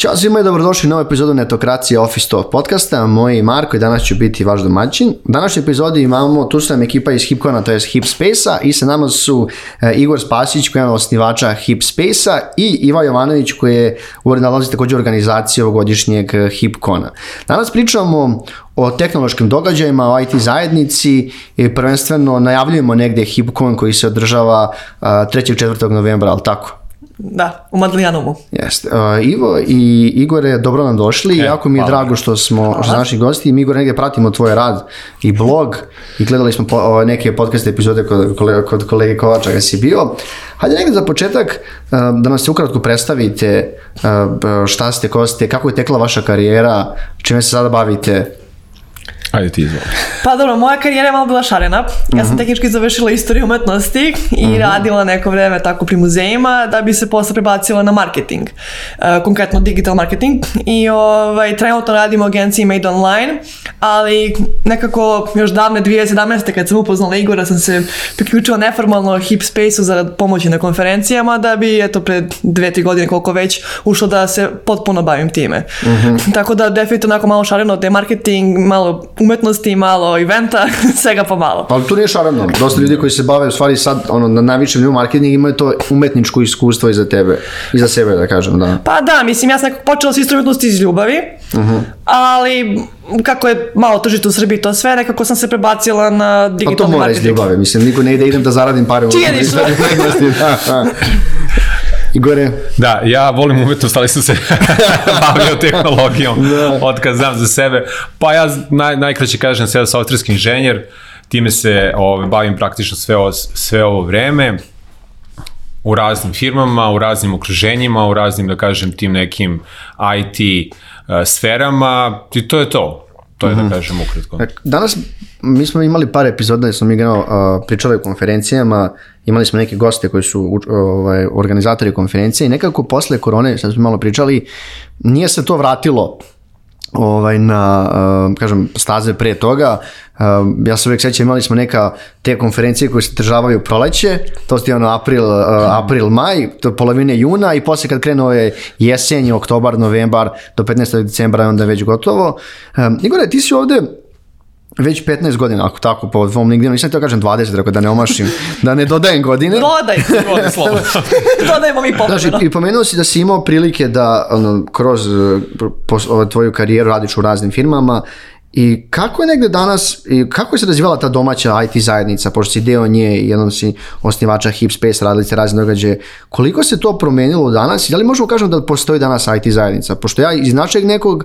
Ćao svima i dobrodošli u novu epizodu Netokracije Office Talk podcasta. Moji Marko i danas ću biti vaš domaćin. U današnjoj epizodi imamo, tu su nam ekipa iz Hipkona, to je space a i sa nama su e, Igor Spasić koji je osnivača space a i Iva Jovanović koji je nalazi takođe organizacije ovogodišnjeg Hipkona. Danas pričamo o tehnološkim događajima, o IT zajednici i prvenstveno najavljujemo negde Hipkon koji se održava 3. i 4. novembra, ali tako? Da, u Madlijanovu. Jeste. Uh, Ivo i Igore, dobro nam došli. E, jako mi je hvala. drago što smo hvala. što naši gosti. Mi, Igore, negde pratimo tvoj rad i blog i gledali smo po, o, neke podcast epizode kod, kolega, kod kolege Kovača ga si bio. Hajde negdje za početak da nam se ukratko predstavite šta ste, ko ste, kako je tekla vaša karijera, čime se sada bavite, Hajde ti izvoli. Pa dobro, moja karijera je malo bila šarena. Ja sam mhm. tehnički završila istoriju umetnosti i uh mhm. -huh. radila neko vreme tako pri muzejima da bi se posle prebacila na marketing. E, konkretno digital marketing. I ovaj, trenutno radim u agenciji Made Online, ali nekako još davne 2017. kad sam upoznala Igora sam se priključila neformalno Hip Space-u za pomoći na konferencijama da bi eto pred dve, tri godine koliko već ušlo da se potpuno bavim time. Uh mhm. -huh. Tako da definitivno onako malo šareno da je marketing malo umetnosti, malo eventa, svega malo. Pa tu nije šarano, dosta ljudi koji se bave u stvari sad ono, na najvišem nivou marketing imaju to umetničko iskustvo iza tebe, iza sebe da kažem, da. Pa da, mislim, ja sam nekako počela s istometnosti iz ljubavi, uh mhm. -huh. ali kako je malo tržište u Srbiji to sve, nekako sam se prebacila na digitalni marketing. Pa to mora iz ljubavi, mislim, niko ne ide idem da zaradim pare. Čijenično. da, da. Igore. Da, ja volim umetnost, ali sam se bavio tehnologijom, da. otkad znam za sebe. Pa ja naj, najkraće kažem sada sa austrijski inženjer, time se ove, ovaj, bavim praktično sve, o, sve ovo vreme u raznim firmama, u raznim okruženjima, u raznim, da kažem, tim nekim IT uh, eh, sferama i to je to To je da mhm. kažem ukratko. E, danas mi smo imali par epizoda gde smo mi gledao, pričali o konferencijama, imali smo neke goste koji su ovaj, organizatori konferencije i nekako posle korone, sad smo malo pričali, nije se to vratilo ovaj, na, eh, kažem, staze pre toga. Eh, ja se uvijek sećam, imali smo neka te konferencije koje se tržavaju proleće, to je ono april, eh, april, maj, to polovine juna i posle kad krenuo je jesenj, oktobar, novembar, do 15. decembra je onda već gotovo. Igore, ti si ovde već 15 godina, ako tako po svom LinkedInu, nisam to da kažem 20, rekao da ne omašim, da ne dodajem godine. Dodaj godine, slobodno. Dodajemo mi popolno. Znači, i pomenuo si da si imao prilike da ono, kroz eh, po, ovaj, tvoju karijeru radiš u raznim firmama i kako je negde danas, i kako je se razvivala ta domaća IT zajednica, pošto si deo nje, jednom si osnivača Hipspace, radili ste razne događaje, koliko se to promenilo danas i da li možemo kažem da postoji danas IT zajednica? Pošto ja iz našeg nekog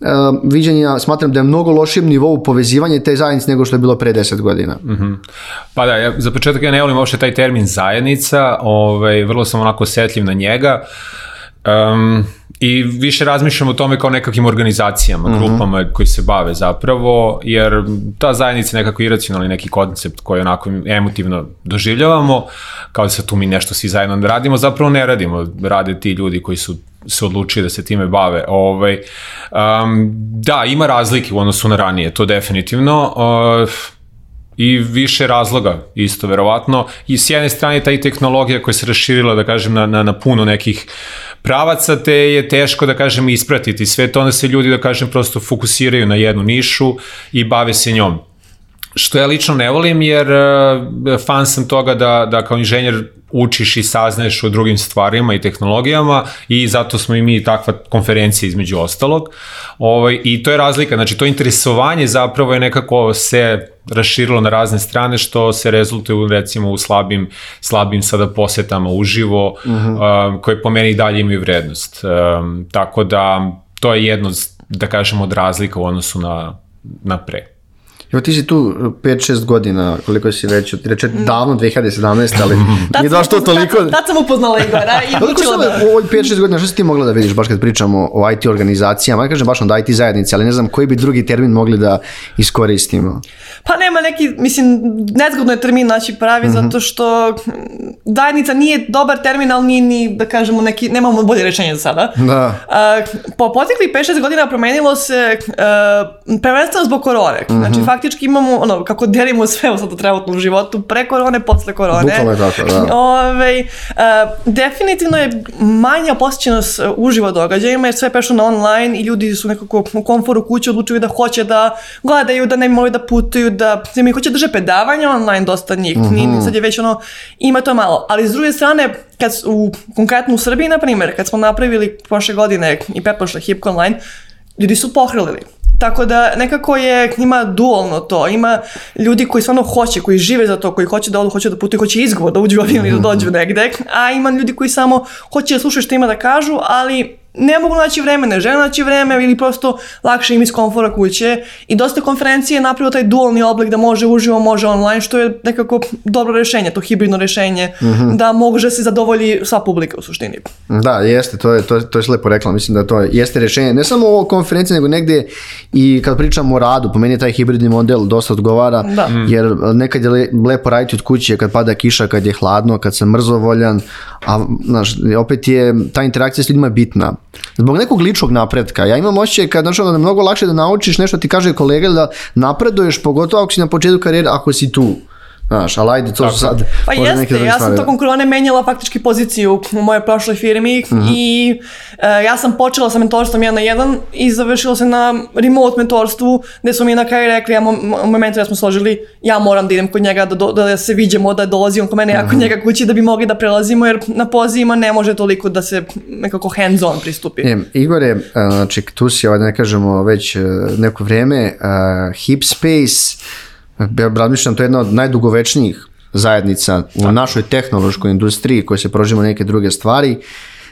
Ehm, viđenja smatram da je mnogo lošijem nivou povezivanje te zajednice nego što je bilo pre 10 godina. Mm -hmm. Pa da, ja, za početak ja ne volim uopšte taj termin zajednica, ovaj, vrlo sam onako osjetljiv na njega. Um, I više razmišljam o tome kao nekakvim organizacijama, mm -hmm. grupama koji se bave zapravo, jer ta zajednica je nekako iracionalni neki koncept koji onako emotivno doživljavamo, kao da sad tu mi nešto svi zajedno radimo, zapravo ne radimo, rade ti ljudi koji su se odlučili da se time bave. Ovaj, um, da, ima razlike u odnosu na ranije, to definitivno. Uh, i više razloga isto verovatno i s jedne strane ta i tehnologija koja se raširila da kažem na, na, na puno nekih pravaca te je teško da kažem ispratiti sve to onda se ljudi da kažem prosto fokusiraju na jednu nišu i bave se njom što ja lično ne volim jer e, fan sam toga da, da kao inženjer učiš i saznaješ o drugim stvarima i tehnologijama i zato smo i mi takva konferencija između ostalog. Ovaj, I to je razlika, znači to interesovanje zapravo je nekako se raširilo na razne strane što se rezultuje recimo u slabim, slabim sada posetama uživo uh -huh. um, e, koje po meni i dalje imaju vrednost. Um, tako da to je jedno da kažemo od razlika u odnosu na, na pre. Jo, ti si tu 5-6 eh, godina, koliko si već, reče davno 2017, ali mm. nije došlo toliko... Tad, tad sam upoznala Igora i učila da... Ovo 5-6 godina, što si ti mogla da vidiš baš kad pričamo o IT organizacijama, ja kažem baš onda IT zajednici, ali ne znam koji bi drugi termin mogli da iskoristimo. Pa nema neki, mislim, nezgodno je termin naći pravi, mm -hmm. zato što mm, zajednica nije dobar termin, ali nije ni, da kažemo, neki, nemamo bolje rečenje za sada. Da. Uh, po potekli 5-6 godina promenilo se uh, prvenstveno zbog korone. Znači, mm -hmm faktički imamo, ono, kako delimo sve u sada u životu, pre korone, posle korone. Bukvalno je tako, da. Ove, a, e, definitivno je manja posjećenost e, uživo događajima, jer sve pešo na online i ljudi su nekako u komforu kuće odlučuju da hoće da gledaju, da ne moraju da putuju, da, da mi hoće da drže predavanja online dosta njih, mm -hmm. sad je već ono, ima to malo. Ali s druge strane, kad u, konkretno u Srbiji, na primjer, kad smo napravili prošle godine i pretprošle Hipko online, ljudi su pohrlili. Tako da nekako je ima dualno to. Ima ljudi koji stvarno hoće, koji žive za to, koji hoće da odu, hoće da putuju, hoće izgovor da uđu u ili da mhm. dođu negde. A ima ljudi koji samo hoće da slušaju što ima da kažu, ali ne mogu naći vreme, ne žele naći vreme ili prosto lakše im iz komfora kuće i dosta konferencije je napravio taj dualni oblik da može uživo, može online, što je nekako dobro rešenje, to hibridno rešenje, mm -hmm. da može da se zadovolji sva publika u suštini. Da, jeste, to je, to, to je lepo rekla, mislim da to jeste rešenje, ne samo ovo konferencije, nego negde i kad pričamo o radu, po meni je taj hibridni model dosta odgovara, da. Mhm. jer nekad je lepo raditi od kuće kad pada kiša, kad je hladno, kad sam mrzovoljan, a znaš, opet je ta interakcija s ljudima bitna Zbog nekog ličnog napretka. Ja imam osjećaj kad znači, da je mnogo lakše da naučiš nešto ti kaže kolega da napreduješ, pogotovo ako si na početku karijere, ako si tu. Znaš, ali ajde, to su sad... Pa jeste, ja sam tokom korone menjala faktički poziciju u mojoj prošloj firmi mm -hmm. i e, ja sam počela sa mentorstvom jedan na jedan i završila se na remote mentorstvu gde su mi na kraju rekli, ja, moj mentor, ja smo složili, ja moram da idem kod njega, da, do, da se viđemo, da dolazi on kod mene, mm -hmm. ja kod njega kući da bi mogli da prelazimo, jer na pozivima ne može toliko da se nekako hands on pristupi. E, Igor je, e, znači, tu si, ovaj, da ne kažemo, već e, neko vreme, uh, e, Hip Space, Ja razmišljam, to je jedna od najdugovečnijih zajednica u Tako. našoj tehnološkoj industriji koji se prožimo neke druge stvari.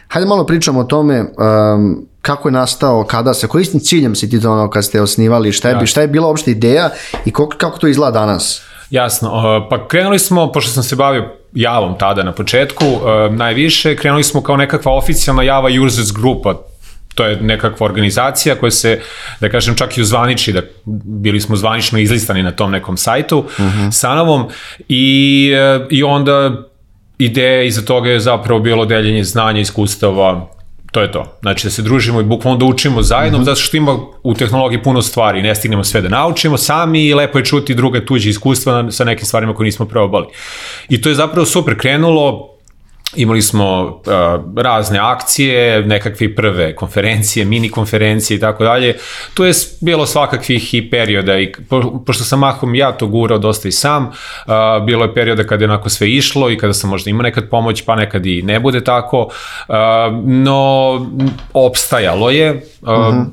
Hajde malo pričamo o tome um, kako je nastao, kada se, koji ciljem si ti to ono kad ste osnivali, šta je, ja. Da. šta je bila opšta ideja i kako, kako to izgleda danas? Jasno, uh, pa krenuli smo, pošto sam se bavio javom tada na početku, uh, najviše, krenuli smo kao nekakva oficijalna java users grupa, to je nekakva organizacija koja se, da kažem, čak i uzvaniči, da bili smo zvanično izlistani na tom nekom sajtu uh mhm. -huh. sa novom i, e, i onda ideja iza toga je zapravo bilo deljenje znanja, iskustava, to je to. Znači da se družimo i bukvalno da učimo zajedno, mm -hmm. zato što ima u tehnologiji puno stvari, ne stignemo sve da naučimo sami i lepo je čuti druga tuđa iskustva sa nekim stvarima koje nismo probali. I to je zapravo super krenulo, Imali smo uh, razne akcije, nekakve prve konferencije, mini konferencije i tako dalje. To je bilo svakakvih i perioda i po, pošto sam mahom ja to gurao dosta i sam, uh, bilo je perioda kada je onako sve išlo i kada sam možda imao nekad pomoć, pa nekad i ne bude tako. Uh, no, opstajalo je. Uh, uh -huh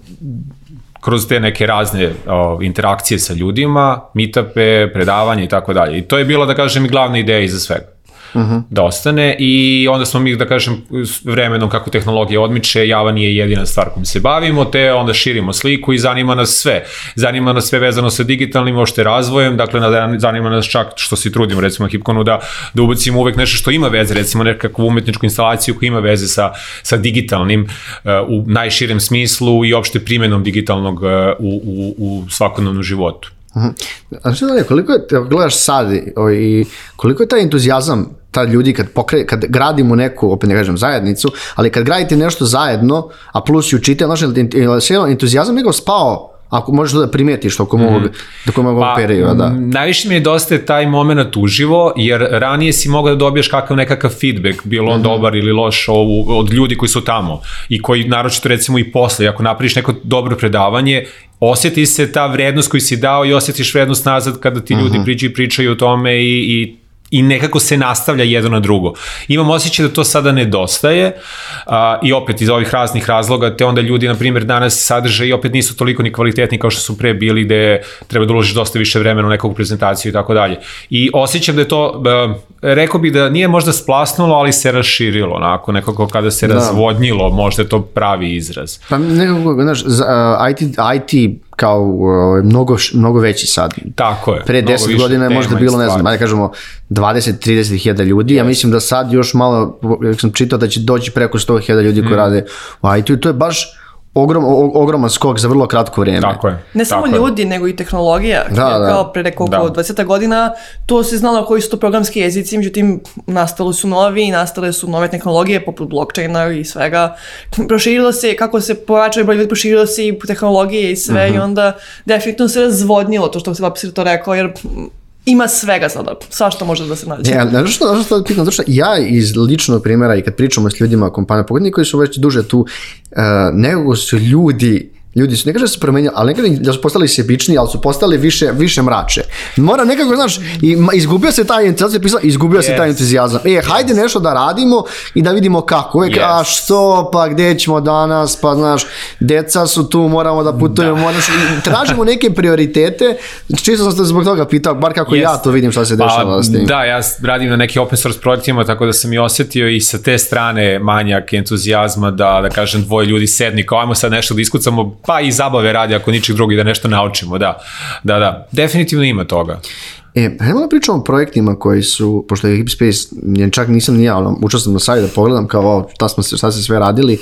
kroz te neke razne o, interakcije sa ljudima, meetupe, predavanje i tako dalje. I to je bila, da kažem, glavna ideja iza svega uh mhm. -huh. da ostane i onda smo mi, da kažem, vremenom kako tehnologija odmiče, java nije jedina stvar kojom se bavimo, te onda širimo sliku i zanima nas sve. Zanima nas sve vezano sa digitalnim ošte razvojem, dakle zanima nas čak što se trudimo recimo na Hipkonu da, da ubacimo uvek nešto što ima veze, recimo nekakvu umetničku instalaciju koja ima veze sa, sa digitalnim uh, u najširem smislu i opšte primenom digitalnog uh, u, u, u svakodnevnom životu. Aha. Mhm. A što da je, koliko je, gledaš sad i koliko je taj entuzijazam ta ljudi kad, pokre, kad gradimo neku, opet ne kažem zajednicu, ali kad gradite nešto zajedno, a plus i učitelj, znaš, entuzijazam nego spao ako možeš da primetiš tokom mm. ovog, tokom ovog pa, perioda. Da. Najviše mi nedostaje taj moment uživo, jer ranije si mogao da dobiješ kakav nekakav feedback, bilo on mm. dobar ili loš ovu, od ljudi koji su tamo i koji naročito recimo i posle, ako napraviš neko dobro predavanje, osjeti se ta vrednost koju si dao i osjetiš vrednost nazad kada ti ljudi mm -hmm. priđu i pričaju o tome i, i i nekako se nastavlja jedno na drugo. Imam osjećaj da to sada nedostaje a, i opet iz ovih raznih razloga, te onda ljudi, na primjer, danas sadržaj i opet nisu toliko ni kvalitetni kao što su pre bili, gde treba da uložiš dosta više vremena u nekog prezentaciju i tako dalje. I osjećam da je to, a, rekao bi da nije možda splasnulo, ali se raširilo, onako, nekako kada se da. razvodnjilo, možda je to pravi izraz. Pa nekako, znaš, IT, IT kao uh, mnogo, mnogo veći sad. Tako je. Pre 10 godina je možda bilo, ne znam, ajde da kažemo 20-30 hiljada ljudi, yes. ja mislim da sad još malo, jak sam čitao, da će doći preko 100 hiljada ljudi mm. koji rade u IT-u i to je baš ogrom, ogroman skok za vrlo kratko vrijeme. Tako je. Ne samo tako ljudi, je. nego i tehnologija. Da, da. Kao pre rekao, da. 20 godina to se znalo koji su to programski jezici, međutim nastali su novi i nastale su nove tehnologije poput blockchaina i svega. Proširilo se, kako se pojačao broj ljudi, proširilo se i tehnologije i sve mm -hmm. i onda definitivno se razvodnilo to što se Vapsir to rekao, jer ima svega sva što može da se nađe. Ja, znaš što, znaš što pitam, zašto ja iz ličnog primjera i kad pričamo s ljudima kompanije, pogodnika koji su već duže tu, uh, nego su ljudi Ljudi su, ne kaže da su promenjali, ali ne kaže da su postali sebični, ali su postali više, više mrače. Mora nekako, znaš, i, izgubio se taj entuzijazam, pisao, izgubio yes. se taj entuzijazam. E, yes. nešto da radimo i da vidimo kako. Uvijek, yes. a što, pa gde ćemo danas, pa znaš, deca su tu, moramo da putujemo, da. Moraš, tražimo neke prioritete. Čisto sam se zbog toga pitao, bar kako yes. ja to vidim šta se pa, dešava pa, s tim. Da, ja radim na neki open source projektima, tako da sam i osetio i sa te strane manjak entuzijazma da, da kažem, dvoje ljudi sedni, kao ajmo sad nešto da iskucamo, pa i zabave radi ako ničeg drugog da nešto naučimo, da. Da, da, definitivno ima toga. E, pa ajmo da pričamo o projektima koji su, pošto je Hipspace, čak nisam ni ja, ono, učao sam na sajtu da pogledam kao, o, šta, smo, šta se sve radili,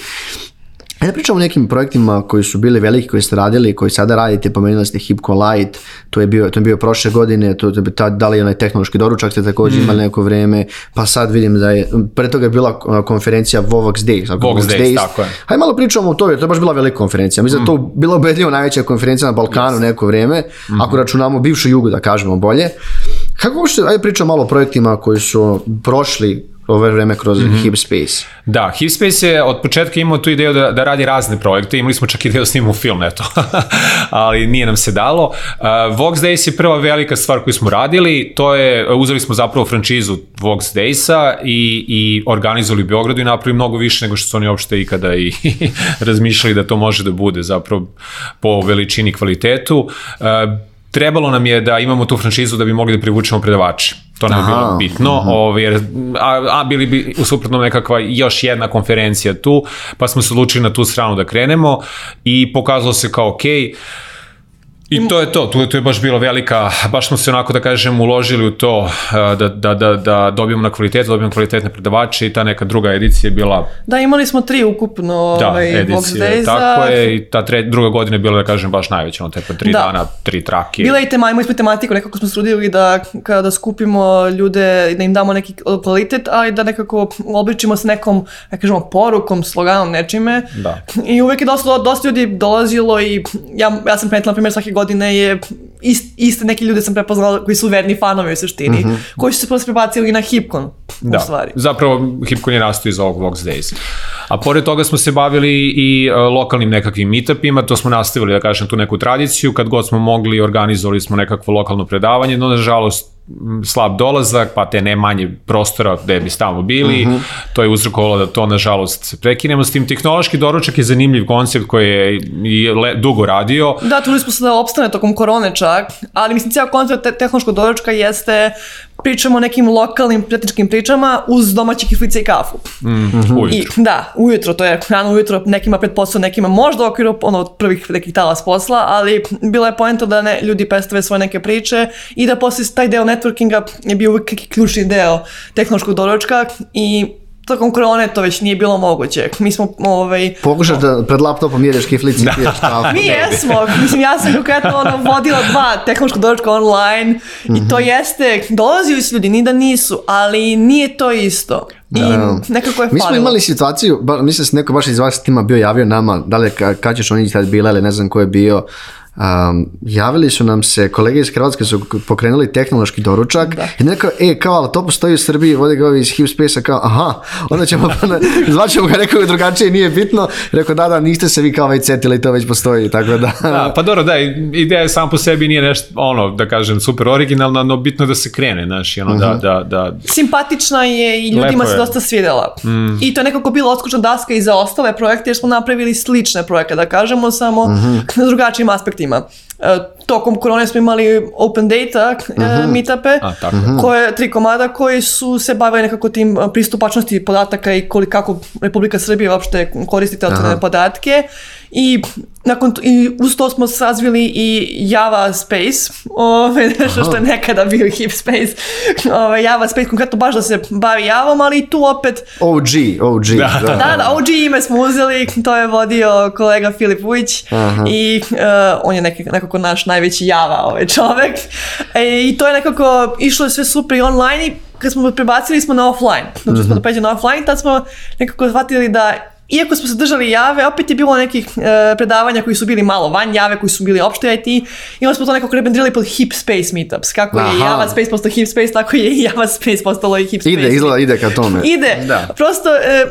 Ajde da pričamo o nekim projektima koji su bili veliki, koji ste radili, koji sada radite, pomenuli ste Hipco Light, to je bio, to je bio prošle godine, to, to da je tad dali onaj tehnološki doručak, ste takođe mm. imali neko vreme, pa sad vidim da je, pre toga je bila konferencija Vovox Days. Tako, Vox, Vox Days, Days, tako je. Hajde malo pričamo o tome, to je baš bila velika konferencija, mislim da mm. da to bila ubedljivo najveća konferencija na Balkanu yes. neko vreme, mm. ako računamo bivšu jugu da kažemo bolje. Kako uopšte, ajde pričamo malo o projektima koji su prošli ove vreme kroz mm -hmm. Hipspace. Da, Hipspace je od početka imao tu ideju da, da radi razne projekte, imali smo čak ideju da snimamo film, eto, ali nije nam se dalo. Uh, Vox Days je prva velika stvar koju smo radili, to je, uzeli smo zapravo frančizu Vox Daysa i, i organizovali Beogradu i napravili mnogo više nego što su oni uopšte ikada i razmišljali da to može da bude zapravo po veličini kvalitetu. Uh, trebalo nam je da imamo tu franšizu da bi mogli da privučemo predavače. To nam je bilo bitno, mm -hmm. ovaj, jer, a, a bili bi u suprotnom nekakva još jedna konferencija tu, pa smo se odlučili na tu stranu da krenemo i pokazalo se kao okej, okay, I to je to, to tu je baš bilo velika, baš smo se onako da kažem uložili u to eh, da, da, da, da dobijemo na kvalitet, da dobijemo kvalitetne predavače i ta neka druga edicija je bila... Da, imali smo tri ukupno da, ovaj, edicije, Box Tako je, i ta tre, druga godina je bila da kažem baš najveća, ono tepa tri da. dana, tri trake. Bila i tema, imali smo tematiku, nekako smo strudili da kada skupimo ljude, da im damo neki kvalitet, ali da nekako obličimo se nekom, da kažemo, porukom, sloganom, nečime. Da. I uvek je dosta, dosta ljudi dolazilo i ja, ja sam primetila, na primjer, svake godine je ist, iste neke ljude sam prepoznala koji su verni fanovi u suštini, mm -hmm. koji su se posle prebacili na Hipcon, da. u stvari. Zapravo, Hipcon je nastao iz ovog Vox Days. A pored toga smo se bavili i e, lokalnim nekakvim meetupima, to smo nastavili, da kažem, tu neku tradiciju, kad god smo mogli, organizovali smo nekakvo lokalno predavanje, no, nažalost, slab dolazak, pa te ne manje prostora gde bi stalno bili. Uh mhm. -huh. To je uzrokovalo da to, nažalost, prekinemo. S tim, tehnološki doručak je zanimljiv koncept koji je le, dugo radio. Da, trudili smo se da opstane tokom korone čak, ali mislim, cijel koncept te tehnološkog doručka jeste pričamo o nekim lokalnim prijateljskim pričama uz domaće kiflice i kafu. Mm, hmm ujutro. I, da, ujutro, to je rano ujutro, nekima pred posao, nekima možda u okviru ono, prvih nekih talas posla, ali bila je poenta da ne, ljudi predstave svoje neke priče i da posle taj deo networkinga je bio uvijek ključni deo tehnološkog doručka i tokom korone to već nije bilo moguće. Mi smo, ovaj... Pokušaš da pred laptopom jedeš kiflici i da. piješ kafu. Mi jesmo. Mislim, ja sam konkretno ono, vodila dva tehnološka doručka online mm -hmm. i to mhm. jeste, dolazili su ljudi, ni da nisu, ali nije to isto. I da. nekako je Mi smo imali situaciju, ba, mislim da se neko baš iz vas tima bio javio nama, da li kačeš oni tad bila ili ne znam ko je bio, Um, javili su nam se, kolege iz Hrvatske su pokrenuli tehnološki doručak da. i neko, e, kao, ali to postoji u Srbiji, vode ga ovi iz Hip Space-a, kao, aha, onda ćemo, zvaćemo ga nekog drugačije, nije bitno, rekao, da, da, niste se vi kao već ovaj setili, to već postoji, tako da. da pa dobro, da, ideja je sam po sebi nije nešto, ono, da kažem, super originalna, no bitno da se krene, znaš, ono, uh -huh. da, mhm. da, da. Simpatična je i ljudima je. se dosta svidjela. Mm. I to je nekako bila odskučna daska i za ostale projekte, jer smo napravili slične projekte, da kažemo, samo mhm. uh -huh. na drugačijim aspektima meetupima. E, tokom korone smo imali open data mm-hmm. meetupe, A, tako. Mhm. koje, tri komada koji su se bavili nekako tim e, pristupačnosti podataka i koliko kako Republika Srbije uopšte koristi te podatke. I, nakon to, i uz to smo razvili i Java Space, ove, nešto što je nekada bio Hip Space. Ove, Java Space konkretno baš da se bavi Javom, ali i tu opet... OG, OG. Da, da, da, da. da, da OG ime smo uzeli, to je vodio kolega Filip Vujić i uh, on je neki, nekako naš najveći Java ovaj čovek. E, I to je nekako išlo sve super i online i kad smo prebacili smo na offline. Znači mm -hmm. smo mhm. da na offline, tad smo nekako shvatili da iako smo se držali jave, opet je bilo nekih e, predavanja koji su bili malo van jave, koji su bili opšte IT Imali smo to nekako rebendrirali pod Hip Space Meetups. Kako Aha. je Java Space postao Hip Space, tako je i Java Space postalo i Hip Space. Ide, izgleda ide ka tome. Ide. Da. Prosto e,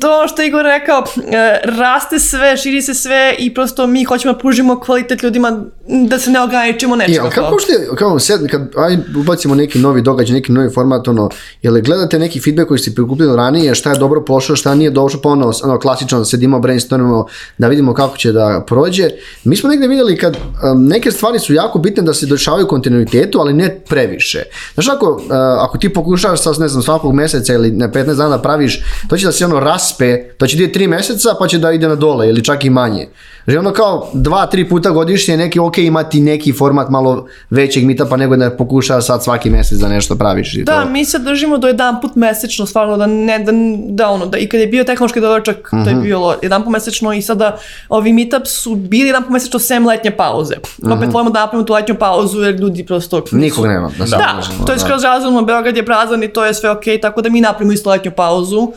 to što je Igor rekao, e, raste sve, širi se sve i prosto mi hoćemo da pružimo kvalitet ljudima da se ne ograničimo nečega. Ja, kako što je, kao sed, kad aj, ubacimo neki novi događaj, neki novi format, ono, jel gledate neki feedback koji ste prikupili ranije, šta je dobro prošlo, šta nije došlo, pa ono, ono klasično da sedimo, brainstormimo, da vidimo kako će da prođe. Mi smo negde videli kad um, neke stvari su jako bitne da se dešavaju u kontinuitetu, ali ne previše. Znaš, ako, uh, ako ti pokušavaš sad, ne znam, svakog meseca ili na 15 dana da praviš, to će da se ono raspe, to će dvije, tri meseca pa će da ide na dole ili čak i manje. Znači ono kao dva, tri puta godišnje neki ok imati neki format malo većeg mitapa nego da pokuša sad svaki mesec da nešto praviš. I da, to. mi se držimo do da jedan put mesečno stvarno da ne, da, da ono, da i kad je bio tehnološki dodačak uvek. Mm -hmm. To je mhm. bilo jedan po mesečno i sada ovi meetups su bili jedan po mesečno sem letnje pauze. Mm -hmm. Opet volimo da napravimo tu letnju pauzu jer ljudi prosto... Nikog nema. Da, da možemo, da, da. to je skroz razumno, Beograd je prazan i to je sve okej, okay, tako da mi napravimo isto letnju pauzu.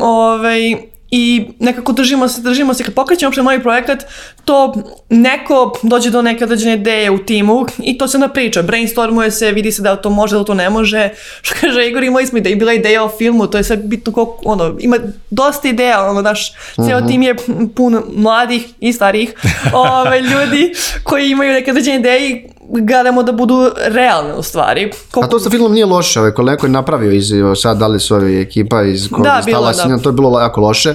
Ove, ovaj, i nekako držimo se, držimo se, kad pokrećemo uopšte novi projekat, to neko dođe do neke određene ideje u timu i to se onda priča, brainstormuje se, vidi se da to može, da to ne može, što kaže Igor, imali smo ideje, da bila ideja o filmu, to je sve bitno koliko, ono, ima dosta ideja, ono, naš ceo mm -hmm. tim je pun mladih i starih ove, ovaj, ljudi koji imaju neke određene ideje i gledamo da budu realne u stvari. Koliko... A to sa filmom nije loše, ovaj, neko je napravio iz, sad da li su ovi ekipa iz kog da, stala da. to je bilo jako loše,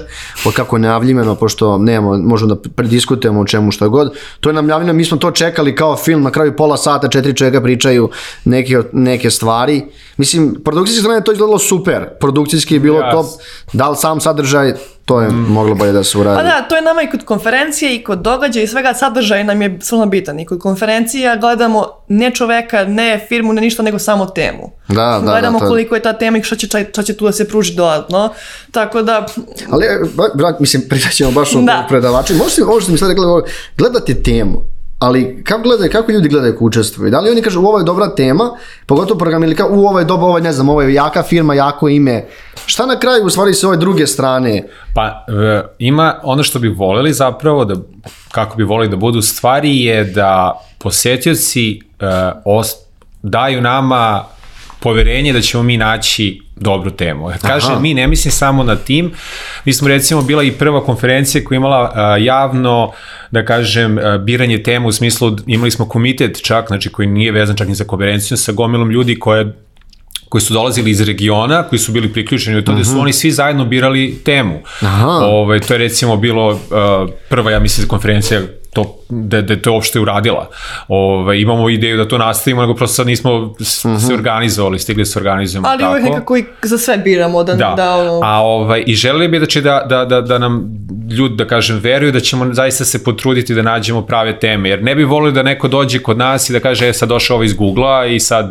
kako je najavljivano, pošto nemamo, možemo da prediskutujemo o čemu što god, to je najavljivano, mi smo to čekali kao film, na kraju pola sata četiri čovjeka pričaju neke, neke stvari. Mislim, produkcijski strane to izgledalo super, produkcijski je bilo yes. top, da li sam sadržaj, to je mm. moglo bolje da se uradi. Pa da, to je nama i kod konferencije i kod događaja i svega sadržaj nam je stvarno bitan. I kod konferencija gledamo ne čoveka, ne firmu, ne ništa, nego samo temu. Da, da, da gledamo da, koliko je ta tema i šta će, šta će tu da se pruži dodatno. Tako da... Ali, e, ba, mislim, pričat ćemo baš o da. predavačima. Možete, možete mi sad gledati temu ali kako gledaju, kako ljudi gledaju kako učestvuju? Da li oni kažu u ovo je dobra tema, pogotovo program ili kao u ovo je doba, ovo je ne znam, ovo je jaka firma, jako ime. Šta na kraju u stvari sa ove druge strane? Pa e, ima ono što bi voleli zapravo, da, kako bi voleli da budu stvari je da posetioci uh, daju nama poverenje da ćemo mi naći dobru temu. kažem mi, ne mislim samo na tim. Mi smo recimo bila i prva konferencija koja je imala javno, da kažem, biranje tema u smislu imali smo komitet čak, znači koji nije vezan čak ni za konferenciju, sa gomilom ljudi koje koji su dolazili iz regiona, koji su bili priključeni u to, gde su mhm. oni svi zajedno birali temu. Aha. Ove, ovaj, to je recimo bilo uh, prva, ja mislim, konferencija to da, da to uopšte uradila. Ovaj imamo ideju da to nastavimo, nego prosto sad nismo mhm. se organizovali, stigli da se organizujemo. Ali tako. Ali nekako i za sve biramo. Da, da. da ono... A, ovaj, I želeli bi da će da, da, da, da nam ljudi, da kažem, veruju da ćemo zaista se potruditi da nađemo prave teme, jer ne bi volili da neko dođe kod nas i da kaže, e sad došao ovo ovaj iz Google-a i sad,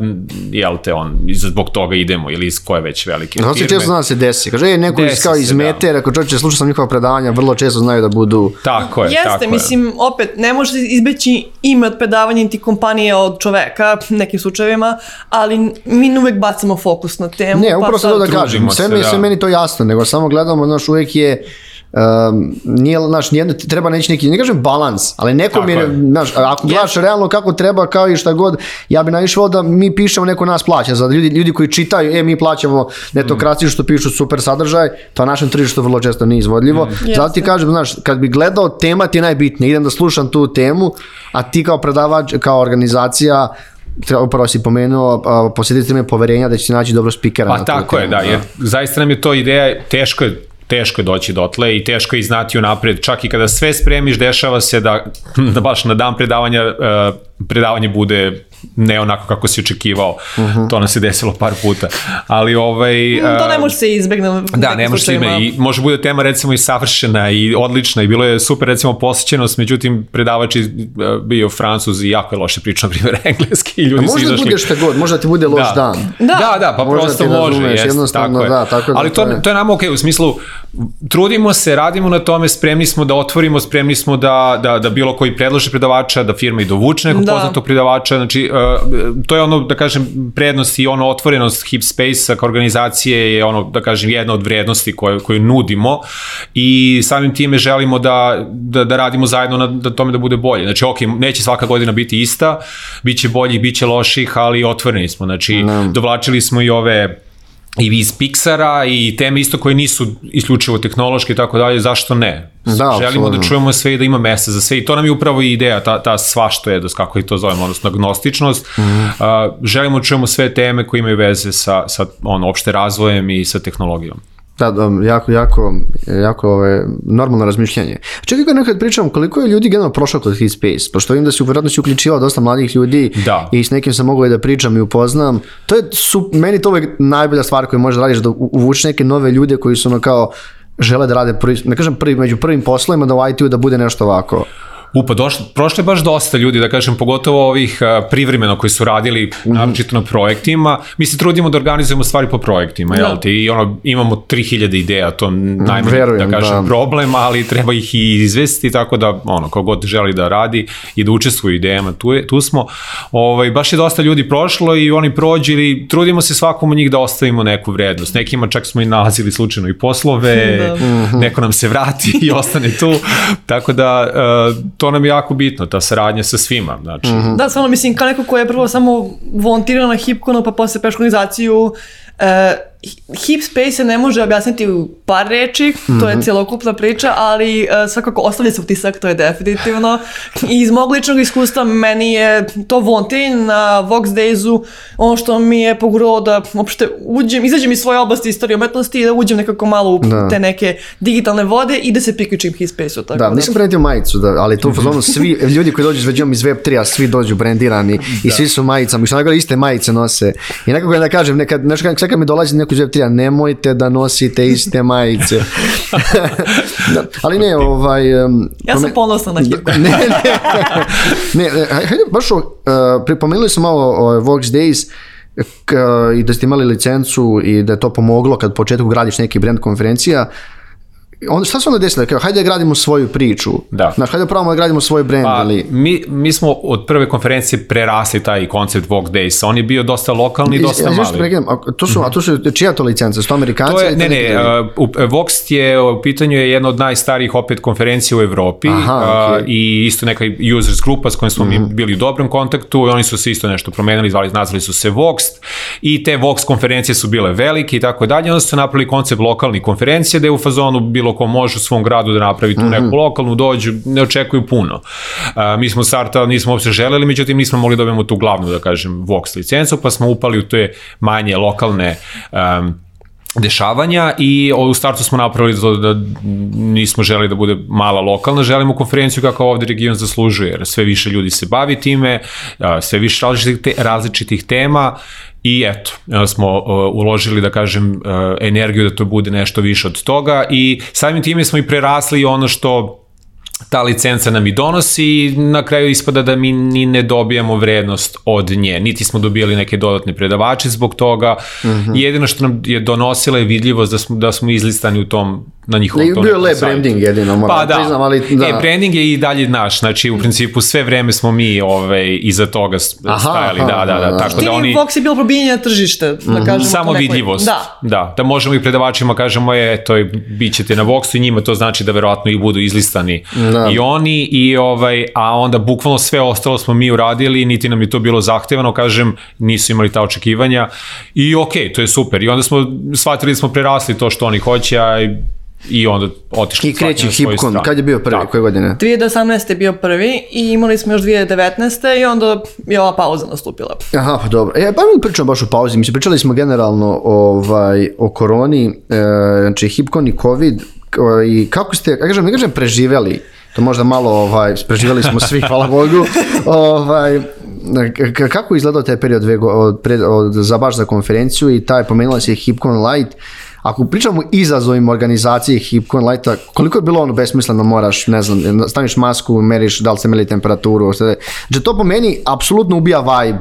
jel te on, zbog toga idemo, ili iz koje već velike firme. Znači, često zna da se desi. Kaže, je neko desi iz, kao iz Mete, da. ako čovječe, slušao sam njihova predavanja, vrlo često znaju da budu... Tako je, Jeste, tako je. mislim, opet, ne ne izbeći ime od predavanja niti kompanije od čoveka, nekim slučajevima, ali mi uvek bacamo fokus na temu. Ne, pa upravo pa sad... to da kažem, sve, se, da. sve meni to jasno, nego samo gledamo, znaš, uvek je um, nije, znaš, nijedno, treba neći neki, ne kažem balans, ali nekom je, znaš, ako gledaš realno kako treba, kao i šta god, ja bi najviše volio da mi pišemo, neko nas plaća, za ljudi, ljudi koji čitaju, e, mi plaćamo netokraciju što pišu super sadržaj, to na našem tržištu vrlo često nije izvodljivo, mm. zato ti kažem, znaš, kad bi gledao, tema ti je najbitnija, idem da slušam tu temu, a ti kao predavač, kao organizacija, treba, upravo si pomenuo, posjetite me poverenja da će se naći dobro spikera. Pa na tako temu, je, da, da, jer zaista nam je to ideja, teško je teško je doći dotle i teško je i znati unapred. Čak i kada sve spremiš, dešava se da, da baš na dan predavanja, eh, predavanje bude ne onako kako si očekivao. Uh -huh. To nam se desilo par puta. Ali ovaj... Uh, to um, da, ne može se izbegne. Da, ne može se ima. I može bude tema recimo i savršena i odlična i bilo je super recimo posjećenost, međutim predavač je uh, bio francuz i jako je loše pričao na primjer engleski i ljudi su izašli. Možda bude šta god, možda ti bude loš da. dan. Da, da, da pa možda prosto može. Jest, jednostavno, tako da, tako da, Ali to, da to, je. to je okay, u smislu trudimo se, radimo na tome, spremni smo da otvorimo, spremni smo da, da, da bilo koji predloži predavača, da firma i dovuče nekog da. poznatog predavača, znači E, to je ono, da kažem, prednost i ono otvorenost Hip Space-a kao organizacije je ono, da kažem, jedna od vrednosti koje, koju nudimo i samim time želimo da, da, da radimo zajedno na, da tome da bude bolje. Znači, ok, neće svaka godina biti ista, bit će boljih, bit će loših, ali otvoreni smo. Znači, no. Da. dovlačili smo i ove i iz Pixara i teme isto koje nisu isključivo tehnološke i tako dalje, zašto ne? Da, Želimo absolutno. da čujemo sve i da ima mesta za sve i to nam je upravo i ideja, ta, ta sva što je, da kako ih to zovemo, odnosno agnostičnost. Mm. A, želimo da čujemo sve teme koje imaju veze sa, sa on, opšte razvojem i sa tehnologijom. Da, jako, jako, jako ove, normalno razmišljanje. Čak i nekad pričam koliko je ljudi generalno prošlo kroz Hit Space, pošto vidim da si vjerojatno si uključivao dosta mladih ljudi da. i s nekim sam mogao i da pričam i upoznam. To je, su, meni to uvek najbolja stvar koju možeš da radiš, da uvuči neke nove ljude koji su ono kao žele da rade, prvi, ne kažem prvi, među prvim poslovima da u IT-u da bude nešto ovako. Upa, došlo, prošlo je baš dosta ljudi, da kažem, pogotovo ovih privremeno koji su radili mm naročito na projektima. Mi se trudimo da organizujemo stvari po projektima, da. jel te? I ono, imamo 3000 ideja, to najmanje, da kažem, da. problem, ali treba ih i izvesti, tako da, ono, kogod želi da radi i da učestvuje idejama, tu, je, tu smo. Ovaj, baš je dosta ljudi prošlo i oni prođe ili trudimo se svakom od njih da ostavimo neku vrednost. Nekima čak smo i nalazili slučajno i poslove, da. Mhm. neko nam se vrati i ostane tu. Tako da, uh, to nam je jako bitno, ta saradnja sa svima. Znači. Mm -hmm. Da, stvarno, mislim, kao neko ko je prvo samo volontirao na Hipkonu, pa posle peškonizaciju, e, hip space ne može objasniti u par reči, to mm -hmm. je mhm. celokupna priča, ali uh, svakako ostavlja se utisak, to je definitivno. I iz mog ličnog iskustva meni je to Vontin na Vox Daysu ono što mi je poguralo da uopšte uđem, izađem iz svoje oblasti istorije umetnosti i da uđem nekako malo u da. te neke digitalne vode i da se priključim hip space-u. Tako da, da, nisam brandio majicu, da, ali to u svi ljudi koji dođu s iz Web3, a svi dođu brendirani da. i svi su majicama i što najgore iste majice nose. I nekako da kažem, nekad, nešto, kad mi dolazi neko ruku nemojte da nosite iste majice. da, ali ne, ovaj... Um, ja sam ponosna na Hjugo. ne, ne, ne, e, hajde, baš uh, pripomenuli smo malo o uh, Vox Days, k, uh, i da ste imali licencu i da je to pomoglo kad početku gradiš neki brand konferencija, uh, onda, šta se onda desilo? Kao, hajde da gradimo svoju priču. Da. Znaš, hajde da pravamo da gradimo svoj brand. Pa, ali... mi, mi smo od prve konferencije prerasli taj koncept Vox Days. On je bio dosta lokalni, I, dosta ja, mali. Pregledam, a, to su, a to su, čija to licenca? Sto Amerikanci? To je, ne, ne, uh, Vox je, u pitanju je jedna od najstarijih opet konferencija u Evropi Aha, okay. uh, i isto neka users grupa s kojom smo mm -hmm. mi mhm. bili u dobrom kontaktu i oni su se isto nešto promenili, zvali, nazvali su se Vox i te Vox konferencije su bile velike i tako dalje. Onda su napravili koncept lokalnih konferencija da je u fazonu bilo škola koja može u svom gradu da napravi tu mhm. neku lokalnu, dođu, ne očekuju puno. A, mi smo starta, nismo uopšte želeli, međutim nismo mogli da dobijemo tu glavnu, da kažem, Vox licencu, pa smo upali u te manje lokalne um, dešavanja i u startu smo napravili to da nismo želi da bude mala lokalna, želimo konferenciju kako ovde region zaslužuje, jer sve više ljudi se bavi time, sve više različitih, te, različitih tema i eto, smo uložili, da kažem, energiju da to bude nešto više od toga i samim time smo i prerasli ono što ta licenca nam i donosi i na kraju ispada da mi ni ne dobijamo vrednost od nje. Niti smo dobijali neke dodatne predavače zbog toga. Mm -hmm. Jedino što nam je donosila je vidljivost da smo, da smo izlistani u tom na njihovom da, Bio je branding jedino, moram pa, da. priznam, ali da. E, branding je i dalje naš, znači u principu sve vreme smo mi ove, ovaj, iza toga aha, stajali, aha, da, da, da, da. Tako da oni... Vox je bilo probijenje tržišta, mm -hmm. da mhm. kažemo. Samo vidljivost, da. da. Da možemo i predavačima kažemo, je, to je, bit ćete na Voxu i njima to znači da verovatno i budu izlistani da. i oni, i ovaj, a onda bukvalno sve ostalo smo mi uradili, niti nam je to bilo zahtevano, kažem, nisu imali ta očekivanja i okej, okay, to je super. I onda smo, shvatili smo prerasli to što oni hoće, a I onda otišli. I kreće Hipkon, kad je bio prvi, da. koje godine? 2018. je bio prvi i imali smo još 2019. i onda je ova pauza nastupila. Aha, dobro. E, pa mi pričamo baš o pauzi. Mislim, pričali smo generalno ovaj, o koroni, e, znači Hipkon i COVID, i kako ste, ja kažem, ne kažem preživeli, to možda malo ovaj, preživeli smo svi, hvala Bogu, ovaj, kako izgledao taj period dve, od, od, od, za baš za konferenciju i taj, pomenula se Hipkon Light, Ako pričamo o izazovima organizacije HipCon Lighta, koliko je bilo ono besmisleno moraš, ne znam, staviš masku, meriš da li ste meli temperaturu, sve Znači to po meni apsolutno ubija vibe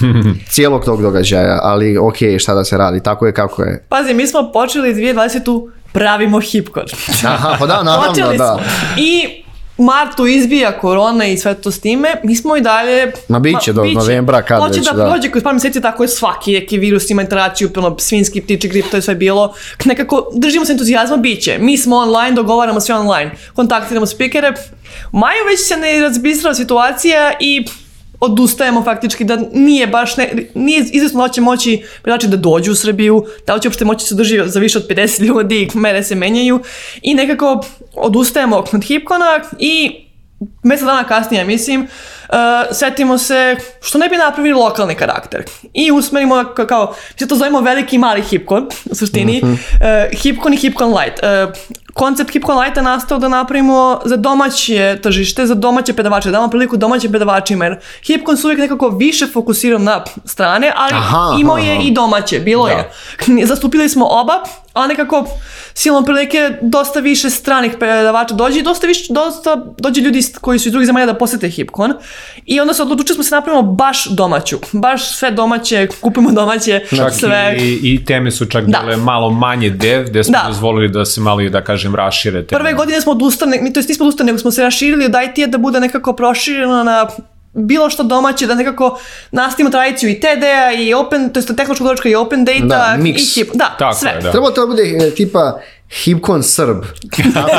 cijelog tog događaja, ali ok, šta da se radi, tako je kako je. Pazi, mi smo počeli 2020 pravimo HipCon. Aha, pa da, naravno, da. I martu izbija korona i sve to s time, mi smo i dalje... Ma biće ma, do novembra kad Hoće da, da prođe kroz par meseci, tako je svaki neki virus ima interaciju, ono, svinski, ptiči, grip, to je sve bilo. Nekako držimo se entuzijazma, biće. Mi smo online, dogovaramo sve online, kontaktiramo speakere. U maju već se ne razbistrala situacija i odustajemo faktički da nije baš ne, nije izvesno da će moći znači da dođu u Srbiju, da li će uopšte moći se drži za više od 50 ljudi, mene se menjaju i nekako odustajemo od Hipkona i mesec dana kasnije, mislim, uh, uh, setimo se što ne bi napravili lokalni karakter i usmerimo kao, kao mi to zovemo veliki i mali hipkon u suštini, mm -hmm. E, hipkon i hipkon light. E, koncept hipkon light lighta nastao da napravimo za domaće tržište, za domaće predavače, da damo priliku domaćim predavačima jer hipkon su uvijek nekako više fokusiran na strane, ali aha, imao aha. je i domaće, bilo da. je. Zastupili smo oba, a nekako silom prilike dosta više stranih predavača dođe i dosta, više, dosta dođe ljudi koji su iz drugih zemalja da posete hipkon. I onda se odlučili smo se napravimo baš domaću. Baš sve domaće, kupimo domaće, čak sve. I, i teme su čak da. bile malo manje dev, gde smo da. dozvolili da se malo, da kažem, rašire teme. Prve godine smo odustali, mi to jest nismo odustali, nego smo se raširili od IT-a da bude nekako prošireno na bilo što domaće da nekako nastavimo tradiciju i TD-a i open, to jest tehnološko i open data da, mix. i hip, da, Tako sve. Je, da. Treba to da bude e, tipa Hipkon Srb.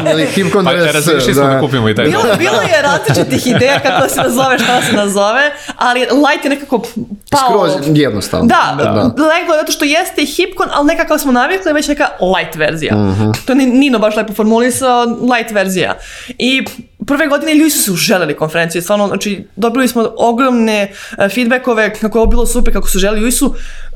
Ili Hipkon pa, Res. Razmišli smo da. da kupimo i taj bilo, bilo je različitih ideja kako da se nazove, šta da se nazove, ali Light je nekako pao. Skroz jednostavno. Da, da. da. leglo je zato što jeste i Hipkon, ali nekako smo navikli, već neka light verzija. Uh mhm. -huh. To je Nino baš lepo formulisao, light verzija. I prve godine ljudi su se uželjeli konferenciju, stvarno, znači, dobili smo ogromne e, feedbackove kako je bilo super, kako su želi, ljudi su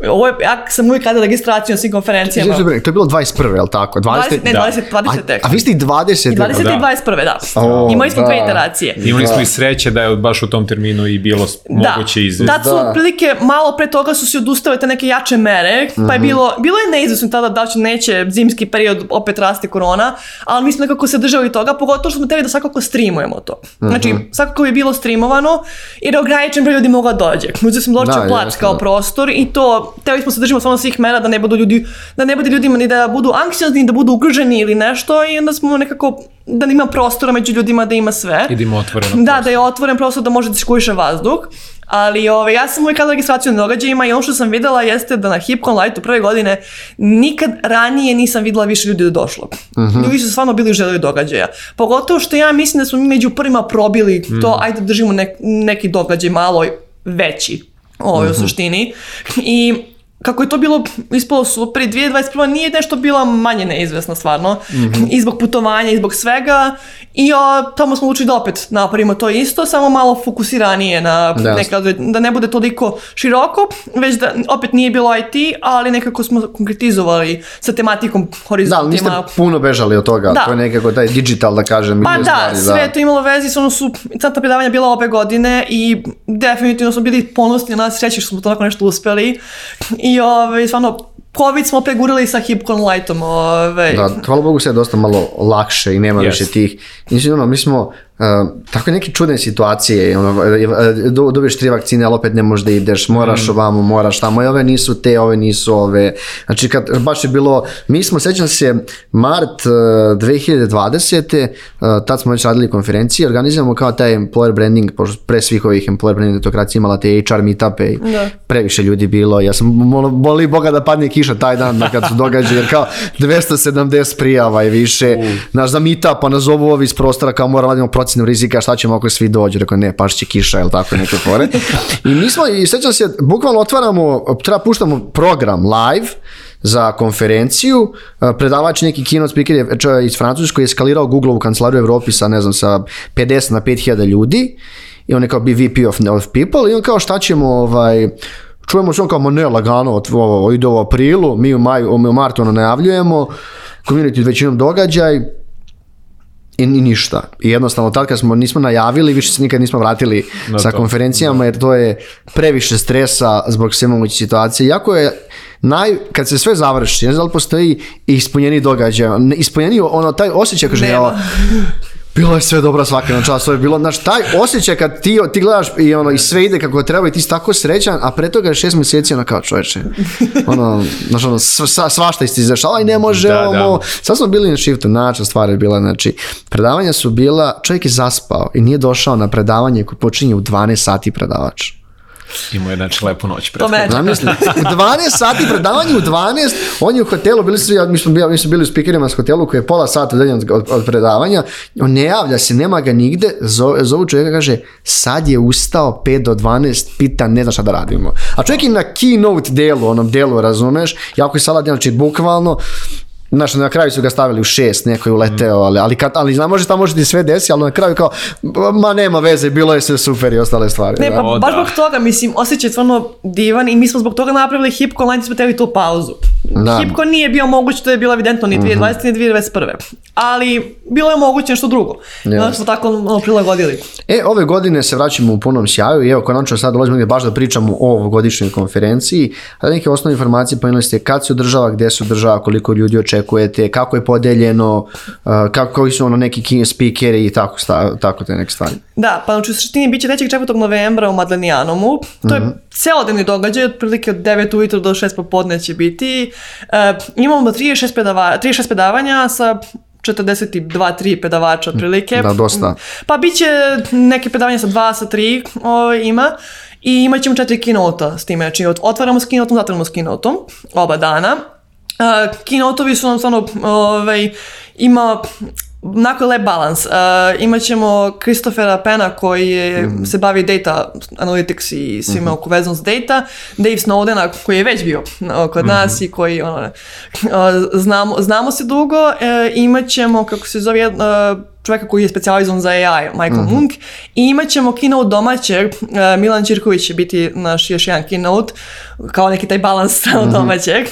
Ovo je, ja sam uvijek radila registraciju na svim konferencijama. Znači, to je bilo 21. je li tako? 20, 20 ne, da. 20, 20 a, a vi ste i 20. I 20 da. i 21. da. O, Imali smo da. dve iteracije. Imali smo i da. sreće da je baš u tom terminu i bilo da. moguće izvesti. Da, tad su da. prilike, malo pre toga su se odustale te neke jače mere, pa je mhm. bilo, bilo je neizvesno tada da će neće zimski period opet rasti korona, ali mi smo nekako se držali toga, pogotovo što smo teli da svakako streamujemo to. Znači, mm -hmm. svakako bi bilo streamovano jer ograničen broj ljudi mogla dođe. Muzej sam ločio plac kao prostor i to kao, teli smo se držimo samo svih mera da ne budu ljudi, da ne bude ljudima ni da budu anksiozni, da budu ugroženi ili nešto i onda smo nekako, da ima prostora među ljudima da ima sve. I da ima otvoreno prostor. Da, da je otvoren prostor da može da škujiše vazduh. Ali ove, ovaj, ja sam uvijek kada registraciju na događajima i ono što sam videla jeste da na Hipcon Lightu prve godine nikad ranije nisam videla više ljudi da došlo. Mm -hmm. Ljudi su stvarno bili želeli događaja. Pogotovo što ja mislim da smo mi među prvima probili to, mm ajde da držimo nek, neki događaj malo veći ovo je u mhm. suštini. I kako je to bilo ispalo super i 2021. nije nešto bila manje neizvesna stvarno. Mm -hmm. I zbog putovanja, i zbog svega. I a, tamo smo učili da opet napravimo to isto, samo malo fokusiranije na da. Neka, da ne bude toliko široko, već da opet nije bilo IT, ali nekako smo konkretizovali sa tematikom da, horizontima. Da, niste puno bežali od toga, da. to je nekako taj digital da kažem. Pa da, stvari, da. sve da. to imalo vezi, ono su ta predavanja bila obe godine i definitivno smo bili ponosni na nas, sreći što smo to nešto uspeli. I i ovaj, stvarno COVID smo pregurali sa Hipcon Lightom. Ovaj. Da, hvala Bogu sve je dosta malo lakše i nema yes. više tih. Mislim, ono, mi smo Uh, tako neke čudne situacije, ono, e, e, do, dobiješ tri vakcine, ali opet ne možeš da ideš, moraš mm. ovamo, moraš tamo, i ove nisu te, ove nisu ove. Znači, kad, baš je bilo, mi smo, sećam se, mart uh, 2020. Uh, tad smo već radili konferencije, organizujemo kao taj employer branding, pošto pre svih ovih employer branding netokracija imala te HR meetupe i da. previše ljudi bilo, ja sam boli Boga da padne kiša taj dan da kad se događa, jer kao 270 prijava i više, uh. naš za meetup, pa nazovu ovi iz prostora kao mora radimo procenu rizika, šta ćemo ako svi dođu, rekao ne, pašće kiša, jel tako, neke fore. I mi smo, i sećam se, bukvalno otvaramo, treba puštamo program live, za konferenciju. E, predavač neki keynote speaker je e, čovjek iz Francuske koji je skalirao Google u kancelariju Evropi sa, ne znam, sa 50 na 5000 ljudi i on je kao BVP of, of people i on kao šta ćemo ovaj, čujemo što on kao, ma ne, lagano, ovo, ide u aprilu, mi u, maju, mi u martu ono najavljujemo, community većinom događaj, i ništa. I jednostavno tad kad smo nismo najavili, više se nikad nismo vratili no, sa to. konferencijama jer to je previše stresa zbog sve moguće situacije. Jako je naj, kad se sve završi, ne znam da li postoji ispunjeni događaj, ispunjeni ono, taj osjećaj kaže, bilo je sve dobro svaki na čas, je bilo, znaš, taj osjećaj kad ti, ti gledaš i ono, i sve ide kako treba i ti si tako srećan, a pre toga je šest meseci, ono kao čoveče, ono, znaš, ono, svašta isti izdešala i ne može da, ovo, da. sad smo bili na shiftu, način stvar je bila, znači, predavanja su bila, čovjek je zaspao i nije došao na predavanje koje počinje u 12 sati predavač. Imao je znači lepu noć pre. To meni. Zamisli, u 12 sati predavanje u 12, on je u hotelu, bili su ja, mi smo bili, mi smo bili u speakerima s hotelu koji je pola sata udaljen od, od predavanja. On ne javlja se, nema ga nigde. Zove, zovu čovjeka kaže: "Sad je ustao 5 do 12, pita ne zna šta da radimo." A čovjek je na keynote delu, onom delu, razumeš? Jako je sala, znači bukvalno Znaš, na kraju su ga stavili u šest, neko je uleteo, mm. ali, ali, kad, ali znam, može, tamo može ti sve desi, ali na kraju kao, ma nema veze, bilo je sve super i ostale stvari. Ne, da. pa baš da. zbog toga, mislim, osjećaj je stvarno divan i mi smo zbog toga napravili hip online, smo teli tu pauzu. Da. Hipko nije bio moguć, to je bilo evidentno ni 2020, mm -hmm. ni 2021. Ali bilo je moguće nešto drugo. Yeah. Znači smo tako ono, prilagodili. E, ove godine se vraćamo u punom sjaju i evo, konačno sad dolazimo baš da pričamo o ovogodišnjoj konferenciji. Da neke osnovne informacije pomenuli ste kad se održava, gde se održava, koliko ljudi očekujete, kako je podeljeno, kako koji su ono neki key speakeri i tako, sta, tako te neke stvari. Da, pa znači u suštini biće 3. 4. novembra u Madlenijanomu. To je mm -hmm. celodnevni događaj, otprilike od 9 ujutro do 6 popodne će biti Uh, imamo 36, predava, 36 predavanja sa 42-3 predavača otprilike. Da, dosta. Pa bit će neke predavanja sa 2, sa 3 o, ima i imat ćemo četiri kinota s time. Znači, otvaramo s kinotom, zatvaramo s kinotom, oba dana. Uh, kinotovi su nam stvarno, ovaj, ima Nakon lab balance, uh, imaćemo ćemo Kristofera Pena koji je, mm. se bavi data analytics i svime mm-hmm. oko vezom s data, Dave Snowdena koji je već bio kod mhm. nas mm-hmm. i koji ono, uh, znamo, znamo se dugo, uh, imat kako se zove uh, čovjeka koji je specijalizovan za AI, Michael mm-hmm. Munk, i imaćemo ćemo keynote domaće, uh, Milan Čirković će biti naš još jedan keynote, kao neki taj balans mm domaćeg,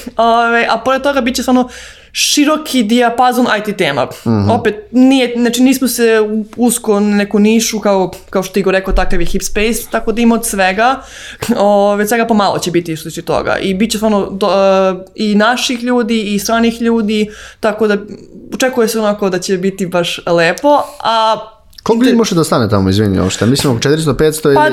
a pored toga bit će stvarno široki dijapazon IT tema. Mm -hmm. Opet, nije, znači nismo se usko na neku nišu, kao, kao što ti go rekao, takav je hip space, tako da ima od svega, o, već svega pomalo će biti što tiče toga. I bit će stvarno do, e, i naših ljudi i stranih ljudi, tako da očekuje se onako da će biti baš lepo, a Koliko ljudi može da stane tamo, izvini, ošte? Mislim, 400-500 pa ili... Pa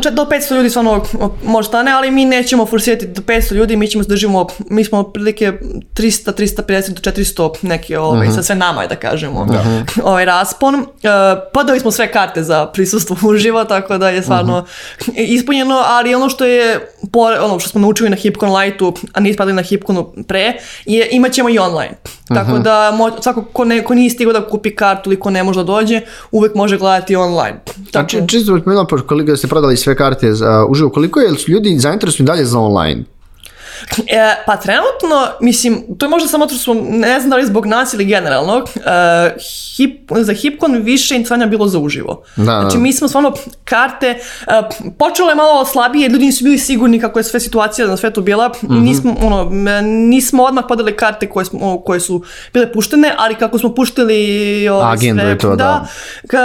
da, do 500 ljudi stvarno može stane, ali mi nećemo forsirati do 500 ljudi, mi ćemo da držimo, mi smo otprilike 300, 350 do 400 neki, ovaj, uh mhm. -huh. sve nama je da kažemo, Uh da. mhm. -huh. ovaj raspon. Uh, e, podali pa da, smo sve karte za prisustvo uživo, tako da je stvarno uh mhm. -huh. ispunjeno, ali ono što je, ono što smo naučili na HipCon Lightu, a nismo padali na HipConu pre, je imat ćemo i online. Tako da moć, svako ko, ne, ko nije stigao da kupi kartu ili ko ne može da dođe, uvek može gledati online. Tako... A či, čisto bih pošto koliko ste prodali sve karte za uživo, koliko je, su ljudi zainteresovani dalje za online? E, pa trenutno, mislim, to je možda samo to smo, ne znam da li zbog nas ili generalno, e, hip, za Hipkon više incanja bilo za uživo. Da, da, znači mi smo stvarno karte, e, počelo je malo slabije, ljudi nisu bili sigurni kako je sve situacija na svetu bila, mm -hmm. nismo, ono, nismo odmah podali karte koje, smo, koje su bile puštene, ali kako smo puštili ove, ovaj, agendu sve, to, da, da. Ka,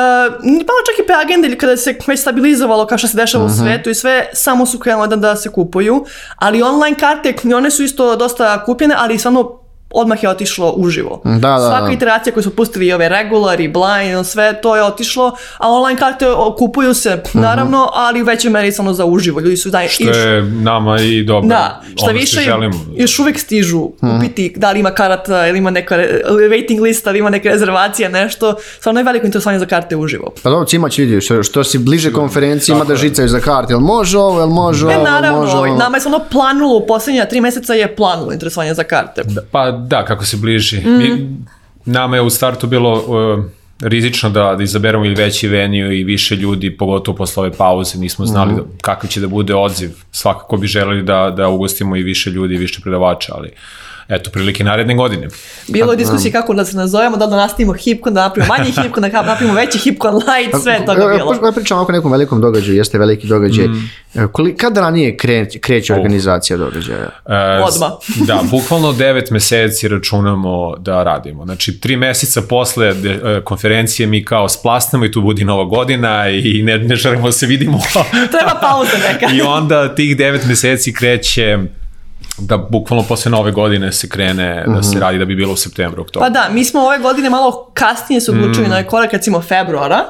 malo čak i pre agende, kada se već stabilizovalo kao što se dešava mm -hmm. u mhm. svetu i sve, samo su krenule da, da se kupuju, ali online karte marke, one su isto dosta kupljene, ali stvarno odmah je otišlo uživo. Da, da, da, Svaka iteracija koju su pustili i ove regular i blind, sve to je otišlo, a online karte kupuju se, mhm. naravno, mm -hmm. ali u većoj meri samo za uživo. Ljudi su daj, što je nama i dobro. Da, šta više želimo. još uvek stižu mm -hmm. kupiti da li ima karata ili ima neka rating lista da ili ima neka rezervacija, nešto. Stvarno je veliko interesovanje za karte uživo. Pa dobro, cima će vidio, što, što si bliže konferenciji ima da žicaju za karte, jel može ovo, jel može e, ovo, e, može ovo. Nama je samo planulo, u posljednja tri meseca je planulo interesovanje za karte. Da, pa da, kako se bliži. Mm. Mi, mhm. nama je u startu bilo uh, rizično da, da izaberemo i veći veniju i više ljudi, pogotovo posle ove pauze, nismo znali mm. da, kakav će da bude odziv. Svakako bi želeli da, da ugostimo i više ljudi i više predavača, ali uh, eto, prilike naredne godine. Bilo je diskusije um. kako da se nazovemo, da li da nastavimo hipkon, da napravimo manji hipkon, da napravimo veći hipkon light, sve je bilo. Ja pričam o nekom velikom događaju, jeste veliki događaj. Mm. E, kada ranije kreće, kreće oh. organizacija događaja? E, Odmah. da, bukvalno devet meseci računamo da radimo. Znači, 3 meseca posle de, e, konferencije mi kao splasnemo i tu budi nova godina i ne, ne želimo da se vidimo. Treba pauza neka. I onda tih devet meseci kreće da bukvalno posle nove godine se krene mm -hmm. da se mhm. radi da bi bilo u septembru, oktobru. Pa da, mi smo ove godine malo kasnije se odlučili mm. na korak recimo februara,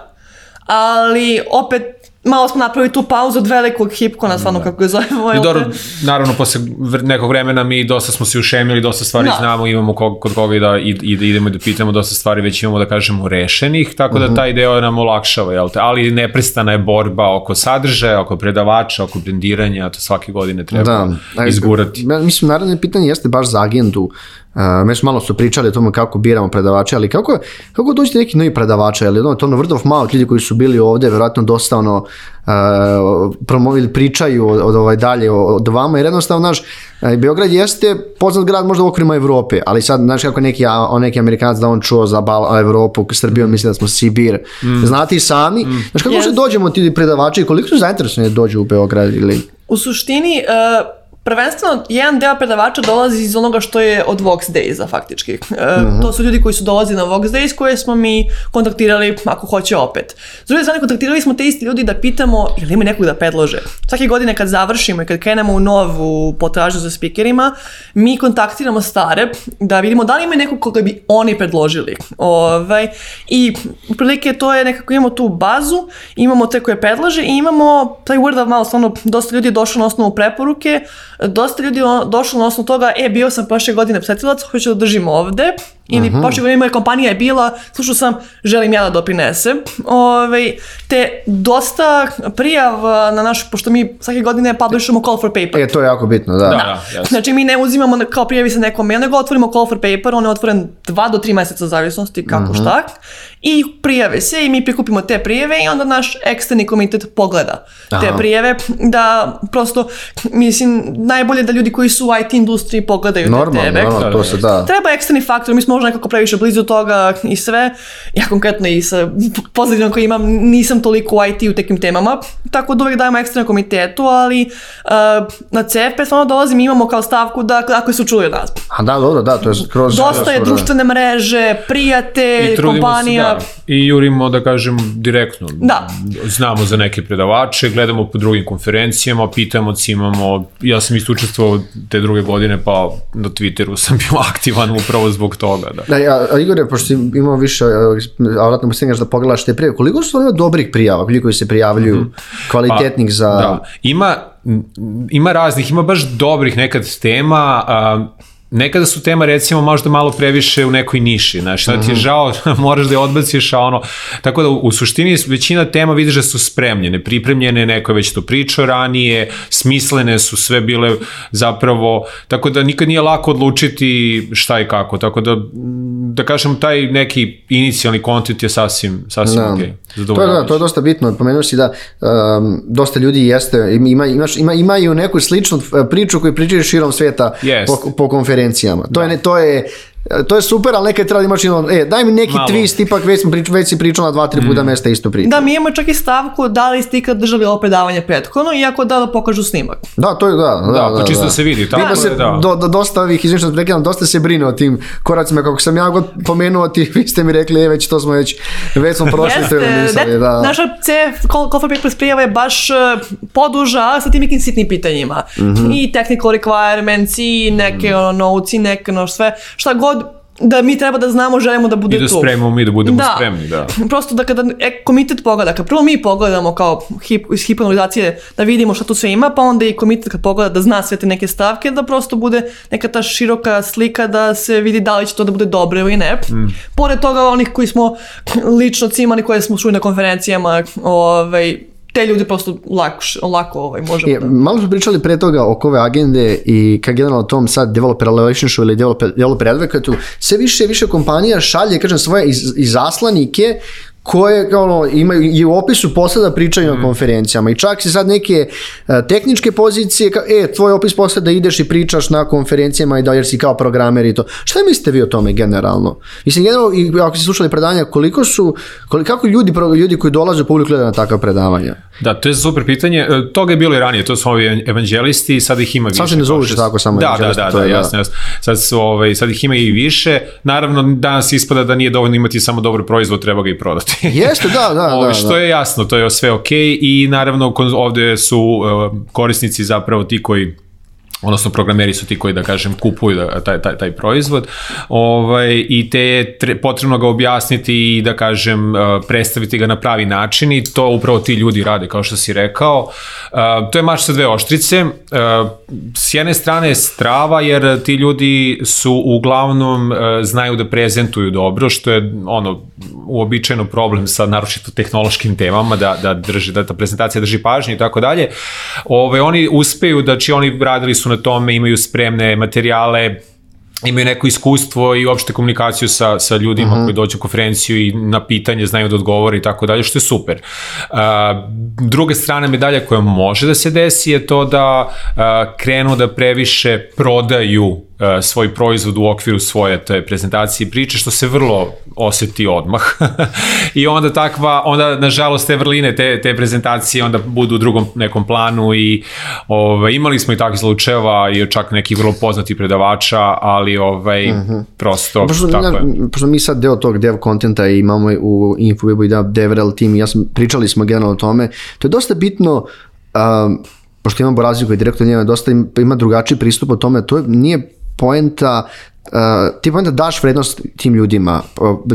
ali opet malo smo napravili tu pauzu od velikog hipkona, da. stvarno da. kako ga zovemo. I ovaj dobro, naravno, posle nekog vremena mi dosta smo se ušemili, dosta stvari da. znamo, imamo kog, kod koga i da, i, da idemo i da pitamo, dosta stvari već imamo, da kažemo, rešenih, tako da mhm. taj deo nam olakšava, jel te? Ali neprestana je borba oko sadržaja, oko predavača, oko brendiranja, to svake godine treba da. da izgurati. Ja, mislim, naravno, pitanje jeste baš za agendu Uh, već malo su pričali o tome kako biramo predavače, ali kako, kako dođete neki novi predavača, ali ono, to ono vrlo malo ljudi koji su bili ovde, verovatno dosta ono, uh, promovili pričaju od, od ovaj dalje od vama, jer jednostavno, znaš, Beograd jeste poznat grad možda u okvirima Evrope, ali sad, znaš kako neki, on neki Amerikanac da on čuo za Bal, Evropu, Srbiju, mm. misli da smo Sibir. Mm. Znate i sami. Mm. Znaš kako yes. se dođemo ti predavači i koliko su zainteresovani da dođu u Beograd ili... U suštini, uh prvenstveno jedan deo predavača dolazi iz onoga što je od Vox Days-a faktički. E, uh mhm. -huh. To su ljudi koji su dolazili na Vox Days koje smo mi kontaktirali ako hoće opet. S druge strane kontaktirali smo te isti ljudi da pitamo ili ima nekog da predlože. Svake godine kad završimo i kad krenemo u novu potražnju za speakerima, mi kontaktiramo stare da vidimo da li ima nekog koga bi oni predložili. Ovaj, I prilike to je nekako imamo tu bazu, imamo te koje predlaže i imamo taj word of mouth, ono dosta ljudi je došlo na osnovu preporuke, dosta ljudi on, došlo na osnovu toga, e, bio sam prošle godine psetilac, hoću da držim ovde, Ili mm -hmm. moja kompanija je bila, slušao sam, želim ja da doprinesem. Ove, ovaj, te dosta prijava na našu, pošto mi svake godine publishamo call for paper. E, to je jako bitno, da. da. da yes. Znači mi ne uzimamo kao prijavi sa nekom mail, nego otvorimo call for paper, on je otvoren dva do tri mjeseca zavisnosti, kako mm -hmm. šta. I prijave se i mi prikupimo te prijave i onda naš eksterni komitet pogleda Aha. te prijave da prosto, mislim, najbolje da ljudi koji su u IT industriji pogledaju normalno, te tebe. Normalno, to se da. Treba eksterni faktor, mi smo nužno nekako previše blizu toga i sve. Ja konkretno i sa pozdravom koji imam nisam toliko u IT u tekim temama, tako da uvek dajem ekstra na komitetu, ali uh, na CFP stvarno dolazim i imamo kao stavku da ako se čuli od nas. A da, dobro, da, to je kroz... Dosta je da. društvene mreže, prijatelj, kompanija. Se, da, I jurimo, da kažem, direktno. Da. Znamo za neke predavače, gledamo po drugim konferencijama, pitamo, cimamo. Ja sam isto učestvovao te druge godine, pa na Twitteru sam bio aktivan upravo zbog toga izgleda. Da, a, da. da, a Igore, pošto si imao više, a vratno stigneš da pogledaš te prijave, koliko su ono dobrih prijava, ljudi koji se prijavljuju, mm -hmm. kvalitetnih pa, za... Da. Ima, ima raznih, ima baš dobrih nekad tema, a, nekada su tema recimo možda malo previše u nekoj niši, znaš, da ti je mhm. žao, moraš da je odbaciš, a ono, tako da u suštini većina tema vidiš da su spremljene, pripremljene, neko je već to pričao ranije, smislene su sve bile zapravo, tako da nikad nije lako odlučiti šta i kako, tako da, da kažem, taj neki inicijalni kontent je sasvim, sasvim da. okej. Okay. To je, da, to je dosta bitno, pomenuo si da um, dosta ljudi jeste, ima, imaš, ima, imaju neku sličnu eh, priču koju pričaju širom sveta yes. po, po konferenciji konferencijama. To, je, to je to je super, ali nekad treba da imaš jedno, e, daj mi neki Malo. twist, ipak već, smo prič, već si pričao na dva, tri puta mm. mesta isto priča. Da, mi imamo čak i stavku da li ste ikad držali ovo predavanje prethodno, iako da da pokažu snimak. Da, to je, da. Da, da, pa da pa čisto da. se vidi. Tako da, se, da. Do, dosta ovih, izvim prekidam, dosta se brine o tim koracima, kako sam ja god pomenuo ti, vi ste mi rekli, e, već to smo već, već smo prošli, Jeste, to je nisali, da. Naša CF, Call, call for Papers prijava je baš e, poduža sa tim nekim sitnim pitanjima. Mm -hmm. I technical requirements, i neke mm. ono, notes, i neke ono, sve, šta god da mi treba da znamo, želimo da bude tu. I da spremimo mi, da budemo da. spremni, da. Prosto da kada e, komitet pogleda, kad prvo mi pogledamo kao hip, iz hipanalizacije da vidimo šta tu sve ima, pa onda i komitet kad pogleda da zna sve te neke stavke, da prosto bude neka ta široka slika da se vidi da li će to da bude dobro ili ne. Mm. Pored toga onih koji smo lično cimani, koje smo čuli na konferencijama, ovaj, te ljude prosto lako, lako ovaj, možemo je, da... Malo smo pričali pre toga oko ove agende i ka generalno tom sad developer relationship ili developer, developer advocatu, sve više i više kompanija šalje, kažem, svoje iz, izaslanike koje kao ono, imaju i u opisu posla da pričaju mm. na konferencijama i čak se sad neke a, e, tehničke pozicije, kao, e, tvoj opis posla da ideš i pričaš na konferencijama i da jer si kao programer i to. Šta mislite vi o tome generalno? Mislim, generalno, i ako ste slušali predavanja, koliko su, koliko, kako ljudi, ljudi koji dolaze u publiku gleda na takva predavanja? Da, to je super pitanje. E, toga je bilo i ranije, to su ovi evanđelisti sad ih ima više. Sad se ne zoveš tako samo da, da, da, da, je, da. jasno, jasno. Sad, su, ovaj, sad ih ima i više. Naravno, danas ispada da nije dovoljno imati samo dobar proizvod, treba ga i prodati. Jeste, da, da. Ove, da, da. Što da. je jasno, to je sve okay. i naravno ovde su e, korisnici zapravo ti koji odnosno programeri su ti koji da kažem kupuju da, taj, taj, taj proizvod ovaj, i te je tre, potrebno ga objasniti i da kažem eh, predstaviti ga na pravi način i to upravo ti ljudi rade kao što si rekao eh, to je mač sa dve oštrice eh, s jedne strane je strava jer ti ljudi su uglavnom znaju da prezentuju dobro što je ono uobičajeno problem sa naročito tehnološkim temama da, da drži da ta prezentacija drži pažnju i tako dalje Ove, oni uspeju da će znači, oni radili su su na tome, imaju spremne materijale, imaju neko iskustvo i uopšte komunikaciju sa, sa ljudima mm -hmm. koji dođu u konferenciju i na pitanje znaju da odgovore i tako dalje, što je super. Uh, druga strana medalja koja može da se desi je to da a, krenu da previše prodaju svoj proizvod u okviru svoje te prezentacije i priče, što se vrlo oseti odmah. I onda takva, onda nažalost te vrline, te, te prezentacije onda budu u drugom nekom planu i ovaj, imali smo i takvih slučajeva i čak neki vrlo poznati predavača, ali ovaj, mm -hmm. prosto pošto, tako ja, je. Pošto mi sad deo tog dev kontenta imamo u Infobibu i da DevRel team, ja sam, pričali smo generalno o tome, to je dosta bitno um, pošto imamo razliku i direktor njema dosta ima drugačiji pristup o tome, to je, nije poenta Uh, ti onda daš vrednost tim ljudima,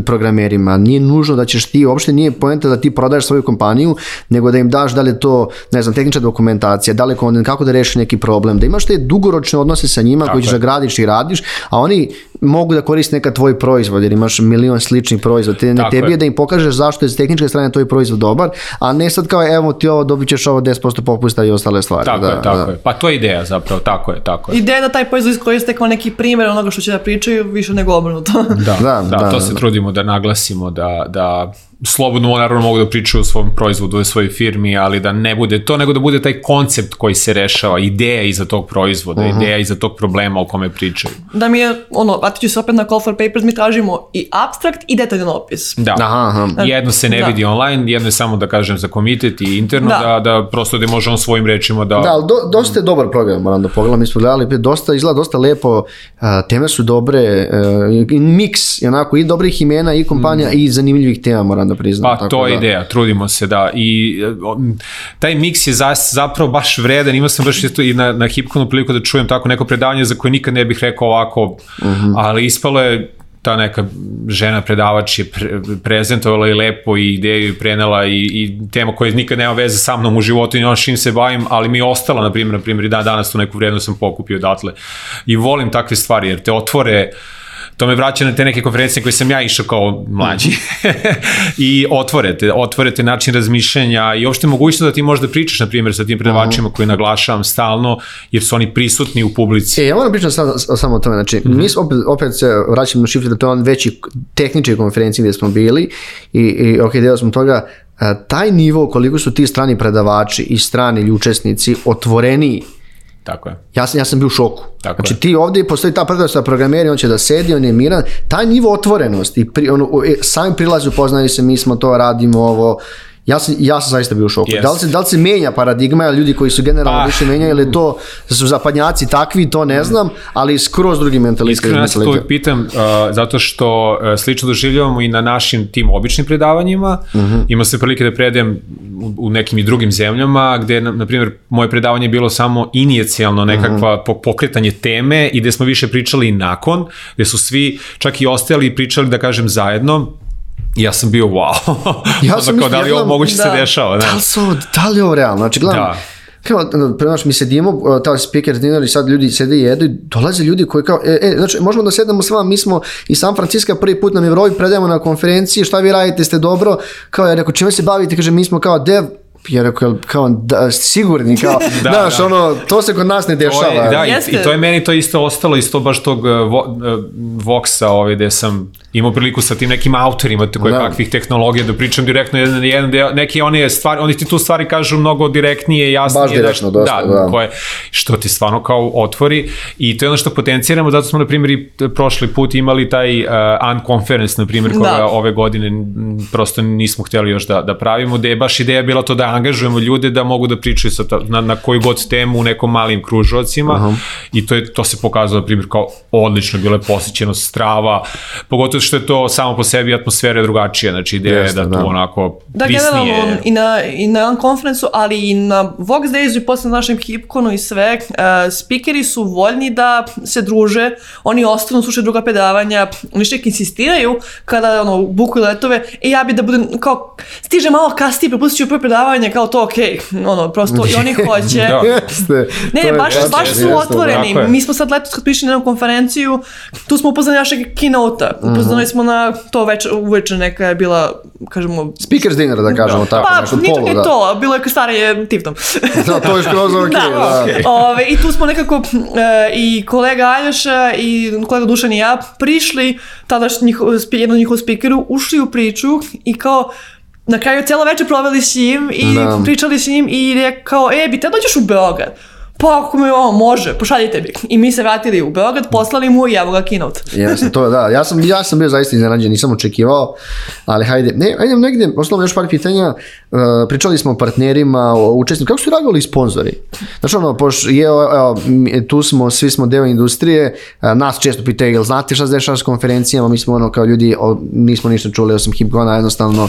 programerima, nije nužno da ćeš ti, uopšte nije poenta da ti prodaješ svoju kompaniju, nego da im daš da li je to, ne znam, tehnička dokumentacija, da li je kako da reši neki problem, da imaš te dugoročne odnose sa njima Tako koji ćeš da gradiš i radiš, a oni mogu da koriste neka tvoj proizvod, jer imaš milion sličnih proizvoda, te, ne tebi je da im pokažeš zašto je s tehničke strane tvoj proizvod dobar, a ne sad kao evo ti ovo dobit ćeš ovo 10% popusta i ostale stvari. Tako da, je, tako da. je. Pa to je ideja zapravo, tako je, tako je. Ideja da taj proizvod iskoriste kao neki primjer onoga što će da pričaju više nego obrnuto. Da, da, da, da, to da, se da. trudimo da naglasimo da, da slobodno naravno mogu da pričaju o svom proizvodu, o svojoj firmi, ali da ne bude to, nego da bude taj koncept koji se rešava, ideja iza tog proizvoda, uh mhm. -huh. ideja iza tog problema o kome pričaju. Da mi je, ono, vratit ću se opet na Call for Papers, mi tražimo i abstrakt i detaljan opis. Da, aha, aha. E, jedno se ne da. vidi online, jedno je samo da kažem za komitet i interno, da, da, da prosto da može on svojim rečima da... Da, ali do, dosta je dobar program, moram da pogledam, mi smo gledali, dosta, izgleda dosta lepo, teme su dobre, a, e, miks, onako, i dobrih imena, i kompanija, mm. i zanimljivih tema, moram da da priznam. Pa tako to je da. ideja, trudimo se da. I taj miks je zapravo baš vredan, imao sam baš i na, na Hipkonu priliku da čujem tako neko predavanje za koje nikad ne bih rekao ovako, mm -hmm. ali ispalo je ta neka žena predavač je pre, prezentovala i lepo i ideju i prenela i, i tema koja nikad nema veze sa mnom u životu i ono šim se bavim, ali mi je ostala, na primjer, na primjer i da, danas tu neku vrednost sam pokupio odatle. I volim takve stvari jer te otvore uh, to me vraća na te neke konferencije koje sam ja išao kao mlađi mhm. i otvorete, otvorete način razmišljanja i uopšte mogućnost da ti možda pričaš, na primjer, sa tim predavačima mhm. koje naglašavam stalno, jer su oni prisutni u publici. E, ja moram pričati samo sam o tome, znači, mm -hmm. mi opet, opet se vraćam na šifre, da to je on veći tehničke konferencije gde smo bili i, i ok, deo smo toga, a, e, taj nivo koliko su ti strani predavači i strani učesnici otvoreniji Tako je. Ja sam, ja sam bio u šoku. Tako znači je. ti ovdje postoji ta predrasta programeri, on će da sedi, on je miran. Taj nivo otvorenosti, pri, ono, e, sam prilazi poznaju se, mi smo to, radimo ovo, Ja sam, ja sam zaista bio u šoku. Yes. Da, li se, da li se menja paradigma, ljudi koji su generalno ah. više menja, ili to su zapadnjaci takvi, to ne mm. znam, ali skroz drugi mentalitet. Iskreno ja se to uvijek pitam, uh, zato što uh, slično doživljavamo i na našim tim običnim predavanjima. Mm -hmm. Ima se prilike da predajem u, nekim i drugim zemljama, gde, na, na primjer, moje predavanje je bilo samo inicijalno nekakva mm -hmm. pokretanje teme i gde smo više pričali nakon, gde su svi čak i ostali pričali, da kažem, zajedno, ja sam bio wow. ja sam kao, da li ovo moguće da, se dešava? Ne? Da. da, li su, da li ovo realno? Znači, gledam, da. Kao, prenaš, mi sedimo, taj speaker dinner i sad ljudi sede i jedu i dolaze ljudi koji kao, e, e, znači, možemo da sedemo s vama, mi smo iz San Francisco prvi put nam je vroj, predajemo na konferenciji, šta vi radite, ste dobro, kao ja reko, čime se bavite, kaže, mi smo kao dev, ja rekao, kao, da, sigurni, kao, da, znaš, da. ono, to se kod nas ne dešava. je, da, Jeste. i to je meni to isto ostalo isto baš tog eh, vo, eh, Voxa, ovaj, gde sam imao priliku sa tim nekim autorima koje da. kakvih tehnologija da pričam direktno jedan na jedan, da neke one stvari, oni ti tu stvari kažu mnogo direktnije, jasnije. Baš direktno, da, dosta, da, Koje, što ti stvarno kao otvori i to je ono što potenciramo, zato smo, na primjer, prošli put imali taj uh, eh, unconference, na primjer, da. koga da. ove godine prosto nismo hteli još da, da pravimo, gde je baš ideja bila to da angažujemo ljude da mogu da pričaju sa ta, na, na koju god temu u nekom malim kružovcima uh -huh. i to, je, to se pokazalo, na primjer, kao odlično, bila je posjećena strava, pogotovo što je to samo po sebi atmosfera drugačija, znači ideja Jeste, je da, da tu da. onako da, prisnije... Da, generalno, i na, i na konferencu, ali i na Vox Days i posle na našem Hipkonu i sve, uh, spikeri su voljni da se druže, oni ostanu slušaju druga predavanja, oni što insistiraju kada ono, bukuju letove, e ja bi da budem kao, stiže malo kasnije, propustit ću prvo predavanje, manje kao to ok, ono, prosto i oni hoće. da. Ne, ne, baš, baš su otvoreni. Mi smo sad letos kad pišli na jednu konferenciju, tu smo upoznali našeg keynote-a. Mhm. Upoznali smo na to večer, uveče neka je bila, kažemo... Speakers dinner, da kažemo, da. tako. Pa, nešto, nije polu, da. to, bilo je je tiftom. da, to je skroz da. ok. da. Okay. Ove, I tu smo nekako e, i kolega Aljoša i kolega Dušan i ja prišli, tadašnji njihov, jedno njihov speakeru, ušli u priču i kao na kraju cijelo večer proveli s njim i da. pričali s njim i rekao, kao, e, bi te dođeš u Beograd? Pa ako mi ovo može, pošaljite mi. I mi se vratili u Beograd, poslali mu i evo ga keynote. Jasno, to da. Ja sam, ja sam bio zaista iznenađen, nisam očekivao, ali hajde. Ne, ajde negde, osnovno još par pitanja. Uh, pričali smo o partnerima, o učesnicima. Kako su reagovali sponzori? Znači ono, poš, je, evo, tu smo, svi smo deo industrije, e, nas često pitaju, jel znate šta se dešava s konferencijama, mi smo ono kao ljudi, o, nismo ništa čuli, osim Hipgona, jednostavno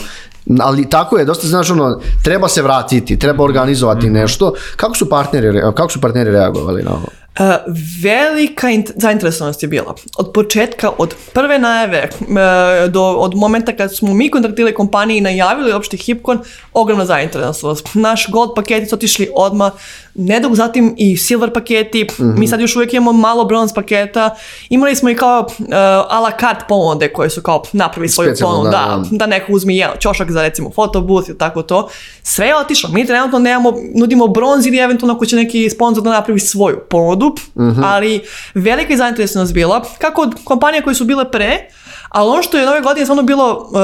Ali tako je, dosta znaš ono, treba se vratiti, treba organizovati mm -hmm. nešto. Kako su partneri, kako su partneri reagovali na ovo? E, velika zainteresovanost je bila. Od početka, od prve najave, e, do, od momenta kad smo mi kontaktirali kompanije i najavili opšti Hipkon, ogromna zainteresovanost. Naš gold paketi su otišli odma, nedog zatim i silver paketi, mm -hmm. mi sad još uvijek imamo malo bronze paketa, imali smo i kao uh, a la carte ponude koje su kao napravi svoju ponu, da, da, da, da, neko uzmi jedan čošak za recimo fotobus ili tako to. Sve je otišlo, mi trenutno nemamo, nudimo bronz ili eventualno ako će neki sponsor da napravi svoju ponudu, dup, mm -hmm. ali velika je zainteresovanost bila, kako od kompanija koje su bile pre, Ali ono što je nove godine stvarno bilo uh,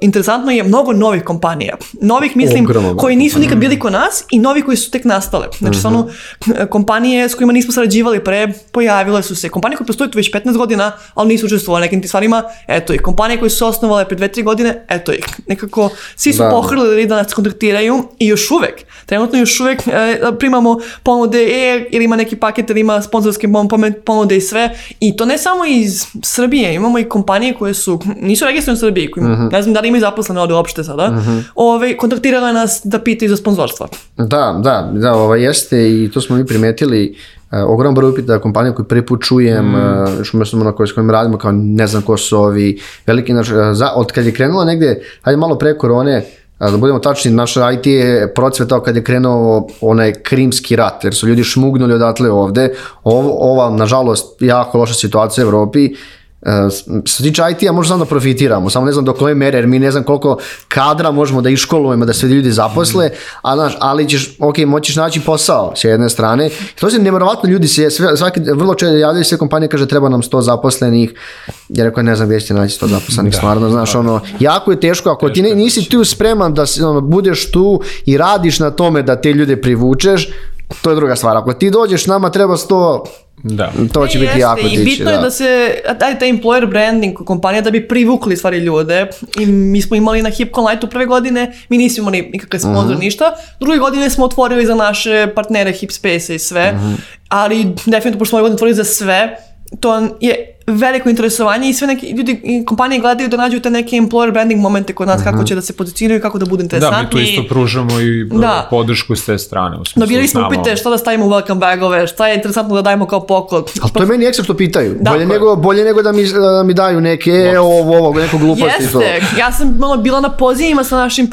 interesantno je mnogo novih kompanija. Novih, mislim, Ogromno. koji nisu nikad bili kod nas i novi koji su tek nastale. Znači, uh mhm. eh, -huh. kompanije s kojima nismo sarađivali pre, pojavile su se. Kompanije koje postoje tu već 15 godina, ali nisu učestvovali nekim ti stvarima, eto ih. Kompanije koje su se osnovale pre 2-3 godine, eto ih. Nekako, svi su da. pohrlili da nas kontaktiraju i još uvek, trenutno još uvek e, primamo ponude e, ili ima neki paket, ili ima sponsorske ponude i sve. I to ne samo iz Srbije, imamo i kompanije koje koje su, nisu registrovane u Srbiji, koji, uh-huh. ne znam da li imaju zaposlene ovde uopšte sada, uh-huh. Mhm. ove, ovaj, kontaktirale nas da pitaju za sponzorstva. Da, da, da, ovo ovaj, jeste i to smo mi primetili Uh, e, ogrom broj upita kompanija koju prvi put čujem, mm. uh, e, šumerstveno na kojoj s kojim radimo, kao ne znam ko su ovi, veliki naš, uh, za, od kad je krenula negde, hajde malo pre korone, a da budemo tačni, naš IT je procvetao kad je krenuo onaj krimski rat, jer su ljudi šmugnuli odatle ovde. Ovo, ova, nažalost, jako loša situacija u Evropi što se tiče IT-a možemo samo da profitiramo, samo ne znam do koje mere, jer mi ne znam koliko kadra možemo da iškolujemo, da sve ljudi zaposle, a, znaš, ali ćeš, ok, moćiš naći posao s jedne strane. To je nevjerovatno ljudi se, svaki, vrlo često javljaju sve kompanije kaže da treba nam 100 zaposlenih, ja rekao ne znam gdje ćete naći 100 zaposlenih, da, stvarno, znaš, da. ono, jako je teško, ako teško ti nisi tu spreman da ono, budeš tu i radiš na tome da te ljude privučeš, to je druga stvar. Ako ti dođeš, nama treba 100 Da. To će e, biti jeste. jako dići, I bitno da. je da, da se, taj, taj employer branding kompanija da bi privukli stvari ljude. I mi smo imali na Hipcon Lightu prve godine, mi nismo imali nikakve sponsor, mm -hmm. ništa. Druge godine smo otvorili za naše partnere Hip Space i sve. Mm -hmm. Ali definitivno, pošto smo ovaj godine otvorili za sve, to je veliko interesovanje i sve neki ljudi i kompanije gledaju da nađu te neke employer branding momente kod nas mm -hmm. kako će da se pozicioniraju kako da budu interesantni. Da, mi tu isto pružamo i e, da. podršku s te strane. U smislu, Dobili smo upite šta da stavimo u welcome bagove, šta je interesantno da dajemo kao poklon. Ali to je meni ekseptno pitaju. Da, bolje, nego, bolje nego da mi, da mi daju neke e, ovo, ovo, neko gluposti. Jeste, ja sam malo bila na pozivima sa našim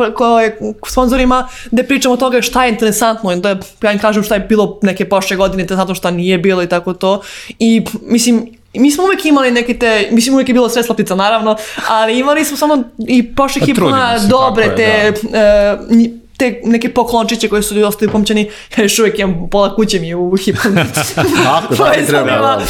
sponzorima da pričamo o toga šta je interesantno i da ja im kažem šta je bilo neke prošle godine interesantno šta nije bilo i tako to. I mislim, mi smo uvek imali neke te, mislim uvek je bilo sve slaptica naravno, ali imali smo samo i prošlih i puna dobre je, te, da. uh, te neke poklončiće koje su ostali pomćani, ja još uvek imam pola kuće mi je u hipom. tako, tako treba. Da, da.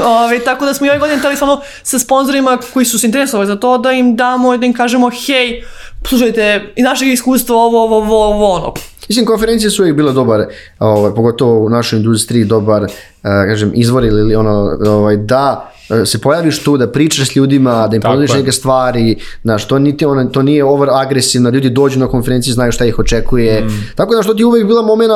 Ove, ovaj, tako da smo i ove godine tali samo sa sponzorima koji su se interesovali za to da im damo, da im kažemo hej, slušajte, naše iskustvo ovo, ovo, ovo, ovo, ono Mislim, konferencije su uvijek bile dobar, ovaj, pogotovo u našoj industriji, dobar, uh, kažem, izvor ili ono, ovaj, da eh, se pojaviš tu, da pričaš s ljudima, da im ponudeš neke stvari, znaš, to, niti ona, to nije over agresivno, ljudi dođu na konferenciju, znaju šta ih očekuje, mm. tako da što ti uvijek bila moment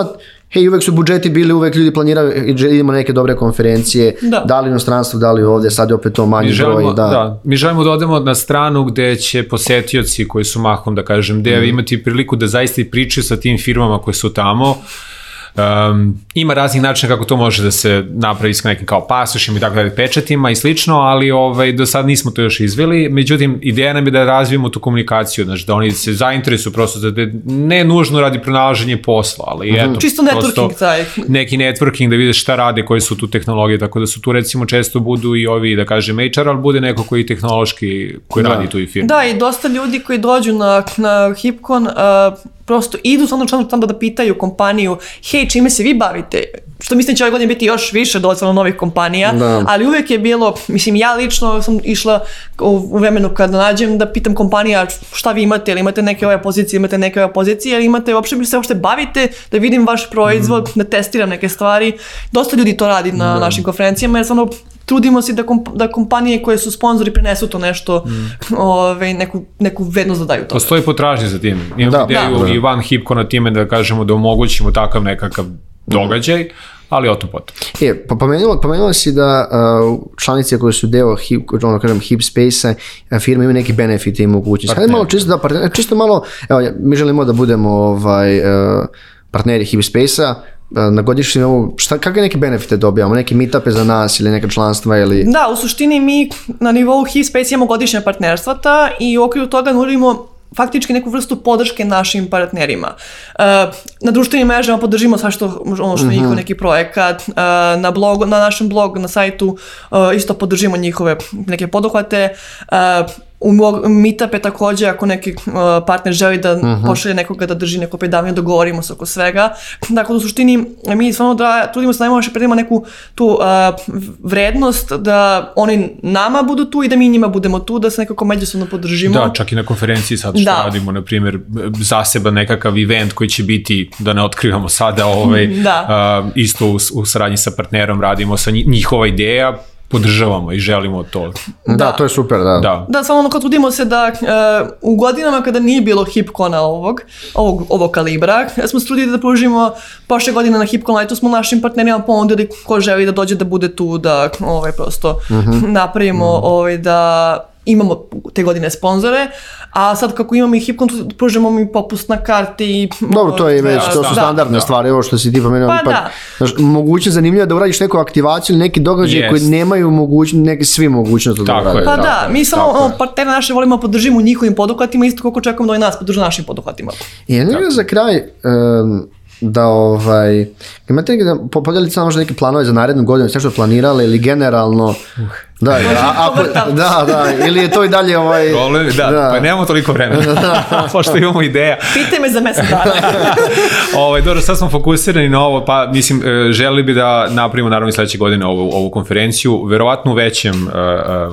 hej, uvek su budžeti bili, uvek ljudi planiraju, i da idemo neke dobre konferencije, da, da li inostranstvo, da li ovde, sad je opet to manji mi želimo, broj. Da. da. mi želimo da odemo na stranu gde će posetioci koji su mahom, da kažem, gde mm. imati priliku da zaista i pričaju sa tim firmama koje su tamo, Um, ima raznih načina kako to može da se napravi sa nekim kao pasošima i tako dalje pečatima i slično, ali ovaj, do sad nismo to još izveli. Međutim, ideja nam je da razvijemo tu komunikaciju, znači da oni se zainteresuju prosto da ne nužno radi pronalaženje posla, ali mm -hmm. eto. Čisto networking taj. Neki networking da vide šta rade, koje su tu tehnologije, tako da su tu recimo često budu i ovi, da kažem, HR, ali bude neko koji tehnološki, koji da. radi tu i firmu. Da, i dosta ljudi koji dođu na, na HipCon, uh, prosto idu sa onom članom tamo da pitaju kompaniju, hej, čime se vi bavite? Što mislim da će ove godine biti još više dolazano novih kompanija, da. ali uvek je bilo, mislim, ja lično sam išla u, vremenu kad nađem da pitam kompanija šta vi imate, ili imate neke ove pozicije, imate neke ove pozicije, ili imate uopšte, vi se uopšte bavite da vidim vaš proizvod, mm. da testiram neke stvari. Dosta ljudi to radi na da. našim konferencijama, jer stvarno trudimo se da, komp da kompanije koje su sponzori prenesu to nešto, mm. ove, ovaj, neku, neku vrednost da daju to. Postoji potražnje za tim. Imamo da, ideju da. i van Hipko na time da kažemo da omogućimo takav nekakav događaj, ali o tom potom. E, pa pomenula, pomenula si da uh, članice koje su deo hip, ono kažem, hip space-a, uh, firme imaju neki benefite i mogućnosti. Hajde malo čisto, da, da partner, čisto malo, evo, mi želimo da budemo ovaj, uh, partneri hip space-a, Da, na godišnji nivou, šta, kakve neke benefite dobijamo, neke meetupe za nas ili neka članstva ili... Da, u suštini mi na nivou HeSpace imamo godišnje partnerstva i u okviru toga nudimo faktički neku vrstu podrške našim partnerima. E, na društvenim mrežama podržimo sva što, ono što je njihov mhm. neki projekat, e, na, blogu, na našem blogu, na sajtu e, isto podržimo njihove neke poduhvate, U meetup je takođe, ako neki uh, partner želi da uh mhm. -huh. pošalje nekoga da drži neko predavanje, dogovorimo se oko svega. Dakle, u suštini, mi stvarno da trudimo se da najmoće predimo neku tu uh, vrednost, da oni nama budu tu i da mi njima budemo tu, da se nekako međusobno podržimo. Da, čak i na konferenciji sad što da. radimo, na primjer, zaseba nekakav event koji će biti, da ne otkrivamo sada, ovaj, da. uh, isto u, u saradnji sa partnerom radimo sa njihova ideja, podržavamo i želimo to. Da, da to je super, da. Da, da samo ono, kad trudimo se da e, u godinama kada nije bilo hipkona ovog, ovog, ovog kalibra, e, smo strudili da pružimo prošle godine na hipkon lightu, smo našim partnerima ponudili ko želi da dođe da bude tu, da ovaj, prosto mm -hmm. napravimo mm -hmm. ovaj, da imamo te godine sponzore, a sad kako imamo i Hipkon, pružamo mi popust na karti i... Dobro, to je da, već, to su da. standardne da, stvari, ovo što si ti pomenuo. Pa, pa da. Znaš, moguće zanimljivo je da uradiš neku aktivaciju ili neki događaj yes. koji nemaju mogućnost, neke svi mogućnosti da urade. Pa da, da, mi samo ono, naše volimo da podržimo u njihovim poduhvatima, isto koliko čekamo da i nas podrže našim poduhvatima. I ja, za kraj, um, da ovaj, imate neki, da podelite samo možda neke planove za narednu godinu, sve što planirali ili generalno, da, a, ako, da, da, ili je to i dalje ovaj... Problem, da, da, pa nemamo toliko vremena, da. pošto imamo ideja. Pitaj me za mesec dana. ovaj, dobro, sad smo fokusirani na ovo, pa mislim, e, želi bi da napravimo naravno i sledeće godine ovu, ovu konferenciju, verovatno u većem uh,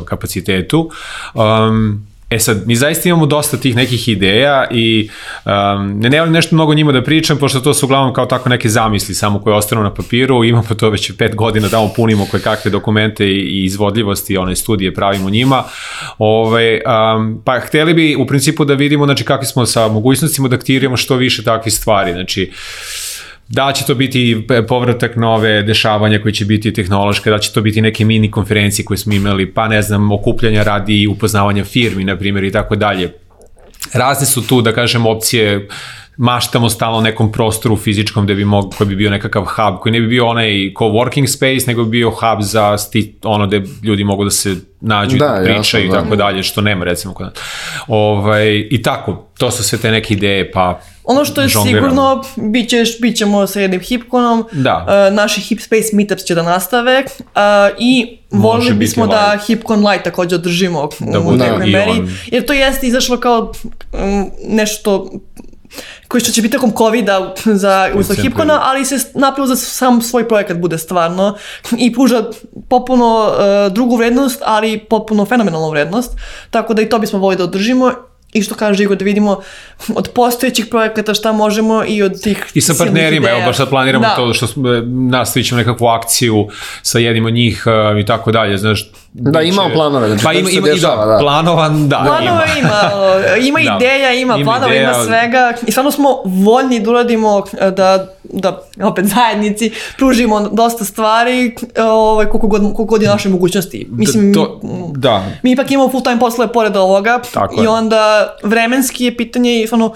kapacitetu. Um, E sad, mi zaista imamo dosta tih nekih ideja i um, ne volim nešto mnogo njima da pričam, pošto to su uglavnom kao tako neke zamisli samo koje ostanu na papiru, imamo pa to već pet godina da punimo koje kakve dokumente i, izvodljivosti, one studije pravimo njima. Ove, um, pa hteli bi u principu da vidimo znači, kakvi smo sa mogućnostima da aktiviramo što više takvih stvari. Znači, uh, Da će to biti povratak nove dešavanja koje će biti tehnološke, da će to biti neke mini konferencije koje smo imali, pa ne znam, okupljanja radi upoznavanja firmi, na primjer, i tako dalje. Razne su tu, da kažem, opcije maštamo stalno nekom prostoru fizičkom gde bi mog, koji bi bio nekakav hub, koji ne bi bio onaj co-working space, nego bi bio hub za sti, ono gde ljudi mogu da se nađu da, i da pričaju i da. tako da. dalje, što nema recimo kod nas. Ovaj, I tako, to su sve te neke ideje, pa Ono što je žongliramo. sigurno, bit, ćeš, bit ćemo sa jednim hipkonom, da. Uh, naši Hip Space Meetups će da nastave uh, i volili bismo da live. da hipkon light takođe održimo da u nekoj meri, jer to jeste izašlo kao um, nešto koji što će biti tokom COVID-a za uslov Hipkona, ali se napravo za sam svoj projekat bude stvarno i puža popuno uh, drugu vrednost, ali popuno fenomenalnu vrednost, tako da i to bismo volili da održimo i što kaže Igor, da vidimo od postojećih projekata šta možemo i od tih I sa partnerima, evo baš sad planiramo da. to što e, nastavićemo nekakvu akciju sa jednim od njih uh, i tako dalje, znaš. Da, biće... imamo planove. Znači, pa ima, ima, dešava, da, da. planovan, da. Planova ima, ima, ima da. ideja, ima, ima planova, ima svega i samo smo voljni da uradimo e, da, da opet zajednici pružimo dosta stvari ovaj, koliko, god, koliko god je naše mogućnosti. Da, Mislim, da, to, da. mi ipak imamo full time poslove pored ovoga tako i onda vremenski je pitanje i, ono,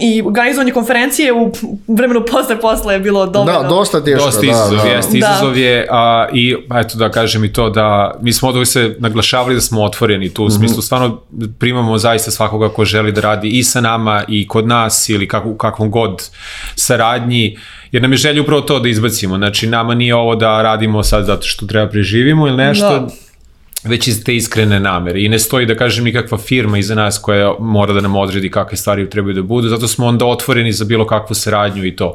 i organizovanje konferencije u vremenu posle posle je bilo dobro. Da, da. dosta teško. Dosta da, izazov, da, da. jeste izazov je a, i eto da kažem i to da mi smo od se naglašavali da smo otvoreni tu u mhm. smislu stvarno primamo zaista svakoga ko želi da radi i sa nama i kod nas ili kako, u kakvom god saradnji jer nam je želje upravo to da izbacimo. Znači, nama nije ovo da radimo sad zato što treba preživimo ili nešto, da već iz te iskrene namere i ne stoji da kažem nikakva firma iza nas koja mora da nam odredi kakve stvari trebaju da budu, zato smo onda otvoreni za bilo kakvu saradnju i to.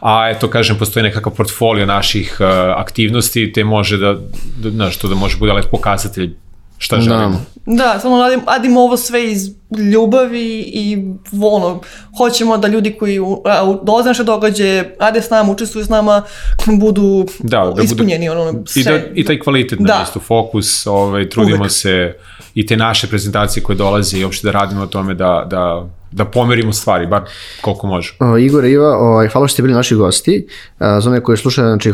A eto kažem postoji nekakav portfolio naših uh, aktivnosti te može da, da znaš, to da može bude lep pokazatelj šta želimo. Da, da samo radimo, radimo ovo sve iz ljubavi i ono, hoćemo da ljudi koji dolaze naše događaje, rade s nama, učestvuju s nama, budu da, da ispunjeni. ono, sve. I, da, I taj kvalitet da. na fokus, ovaj, trudimo Uvek. se i te naše prezentacije koje dolaze i uopšte da radimo o tome da, da da pomerimo stvari, bar koliko može. O, Igor Iva, ovaj, hvala što ste bili naši gosti. A, za one koji slušaju, znači,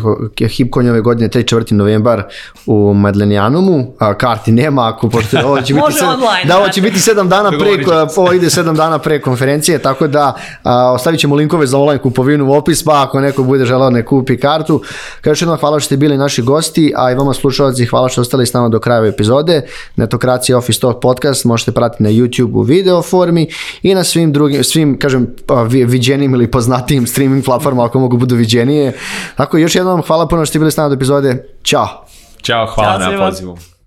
Hipkon ove godine, 3. 4. novembar u Madlenijanumu, a, karti nema, ako, pošto ovo će biti, sedam, online, da, ovo će biti 7 dana pre, ovo ide 7 dana pre konferencije, tako da a, ostavit ćemo linkove za online kupovinu u opis, pa ako neko bude želao ne kupi kartu. Kao još jednom, hvala što ste bili naši gosti, a i vama slušalci, hvala što ostali s nama do kraja epizode. Netokracija Office Talk podcast možete pratiti na YouTube u video formi i na svim drugim, svim, kažem, pa, viđenim ili poznatijim streaming platformama ako mogu budu viđenije. Tako, još jednom hvala puno što ste bili s nama do epizode. Ćao! Ćao, hvala Ćao na pozivu.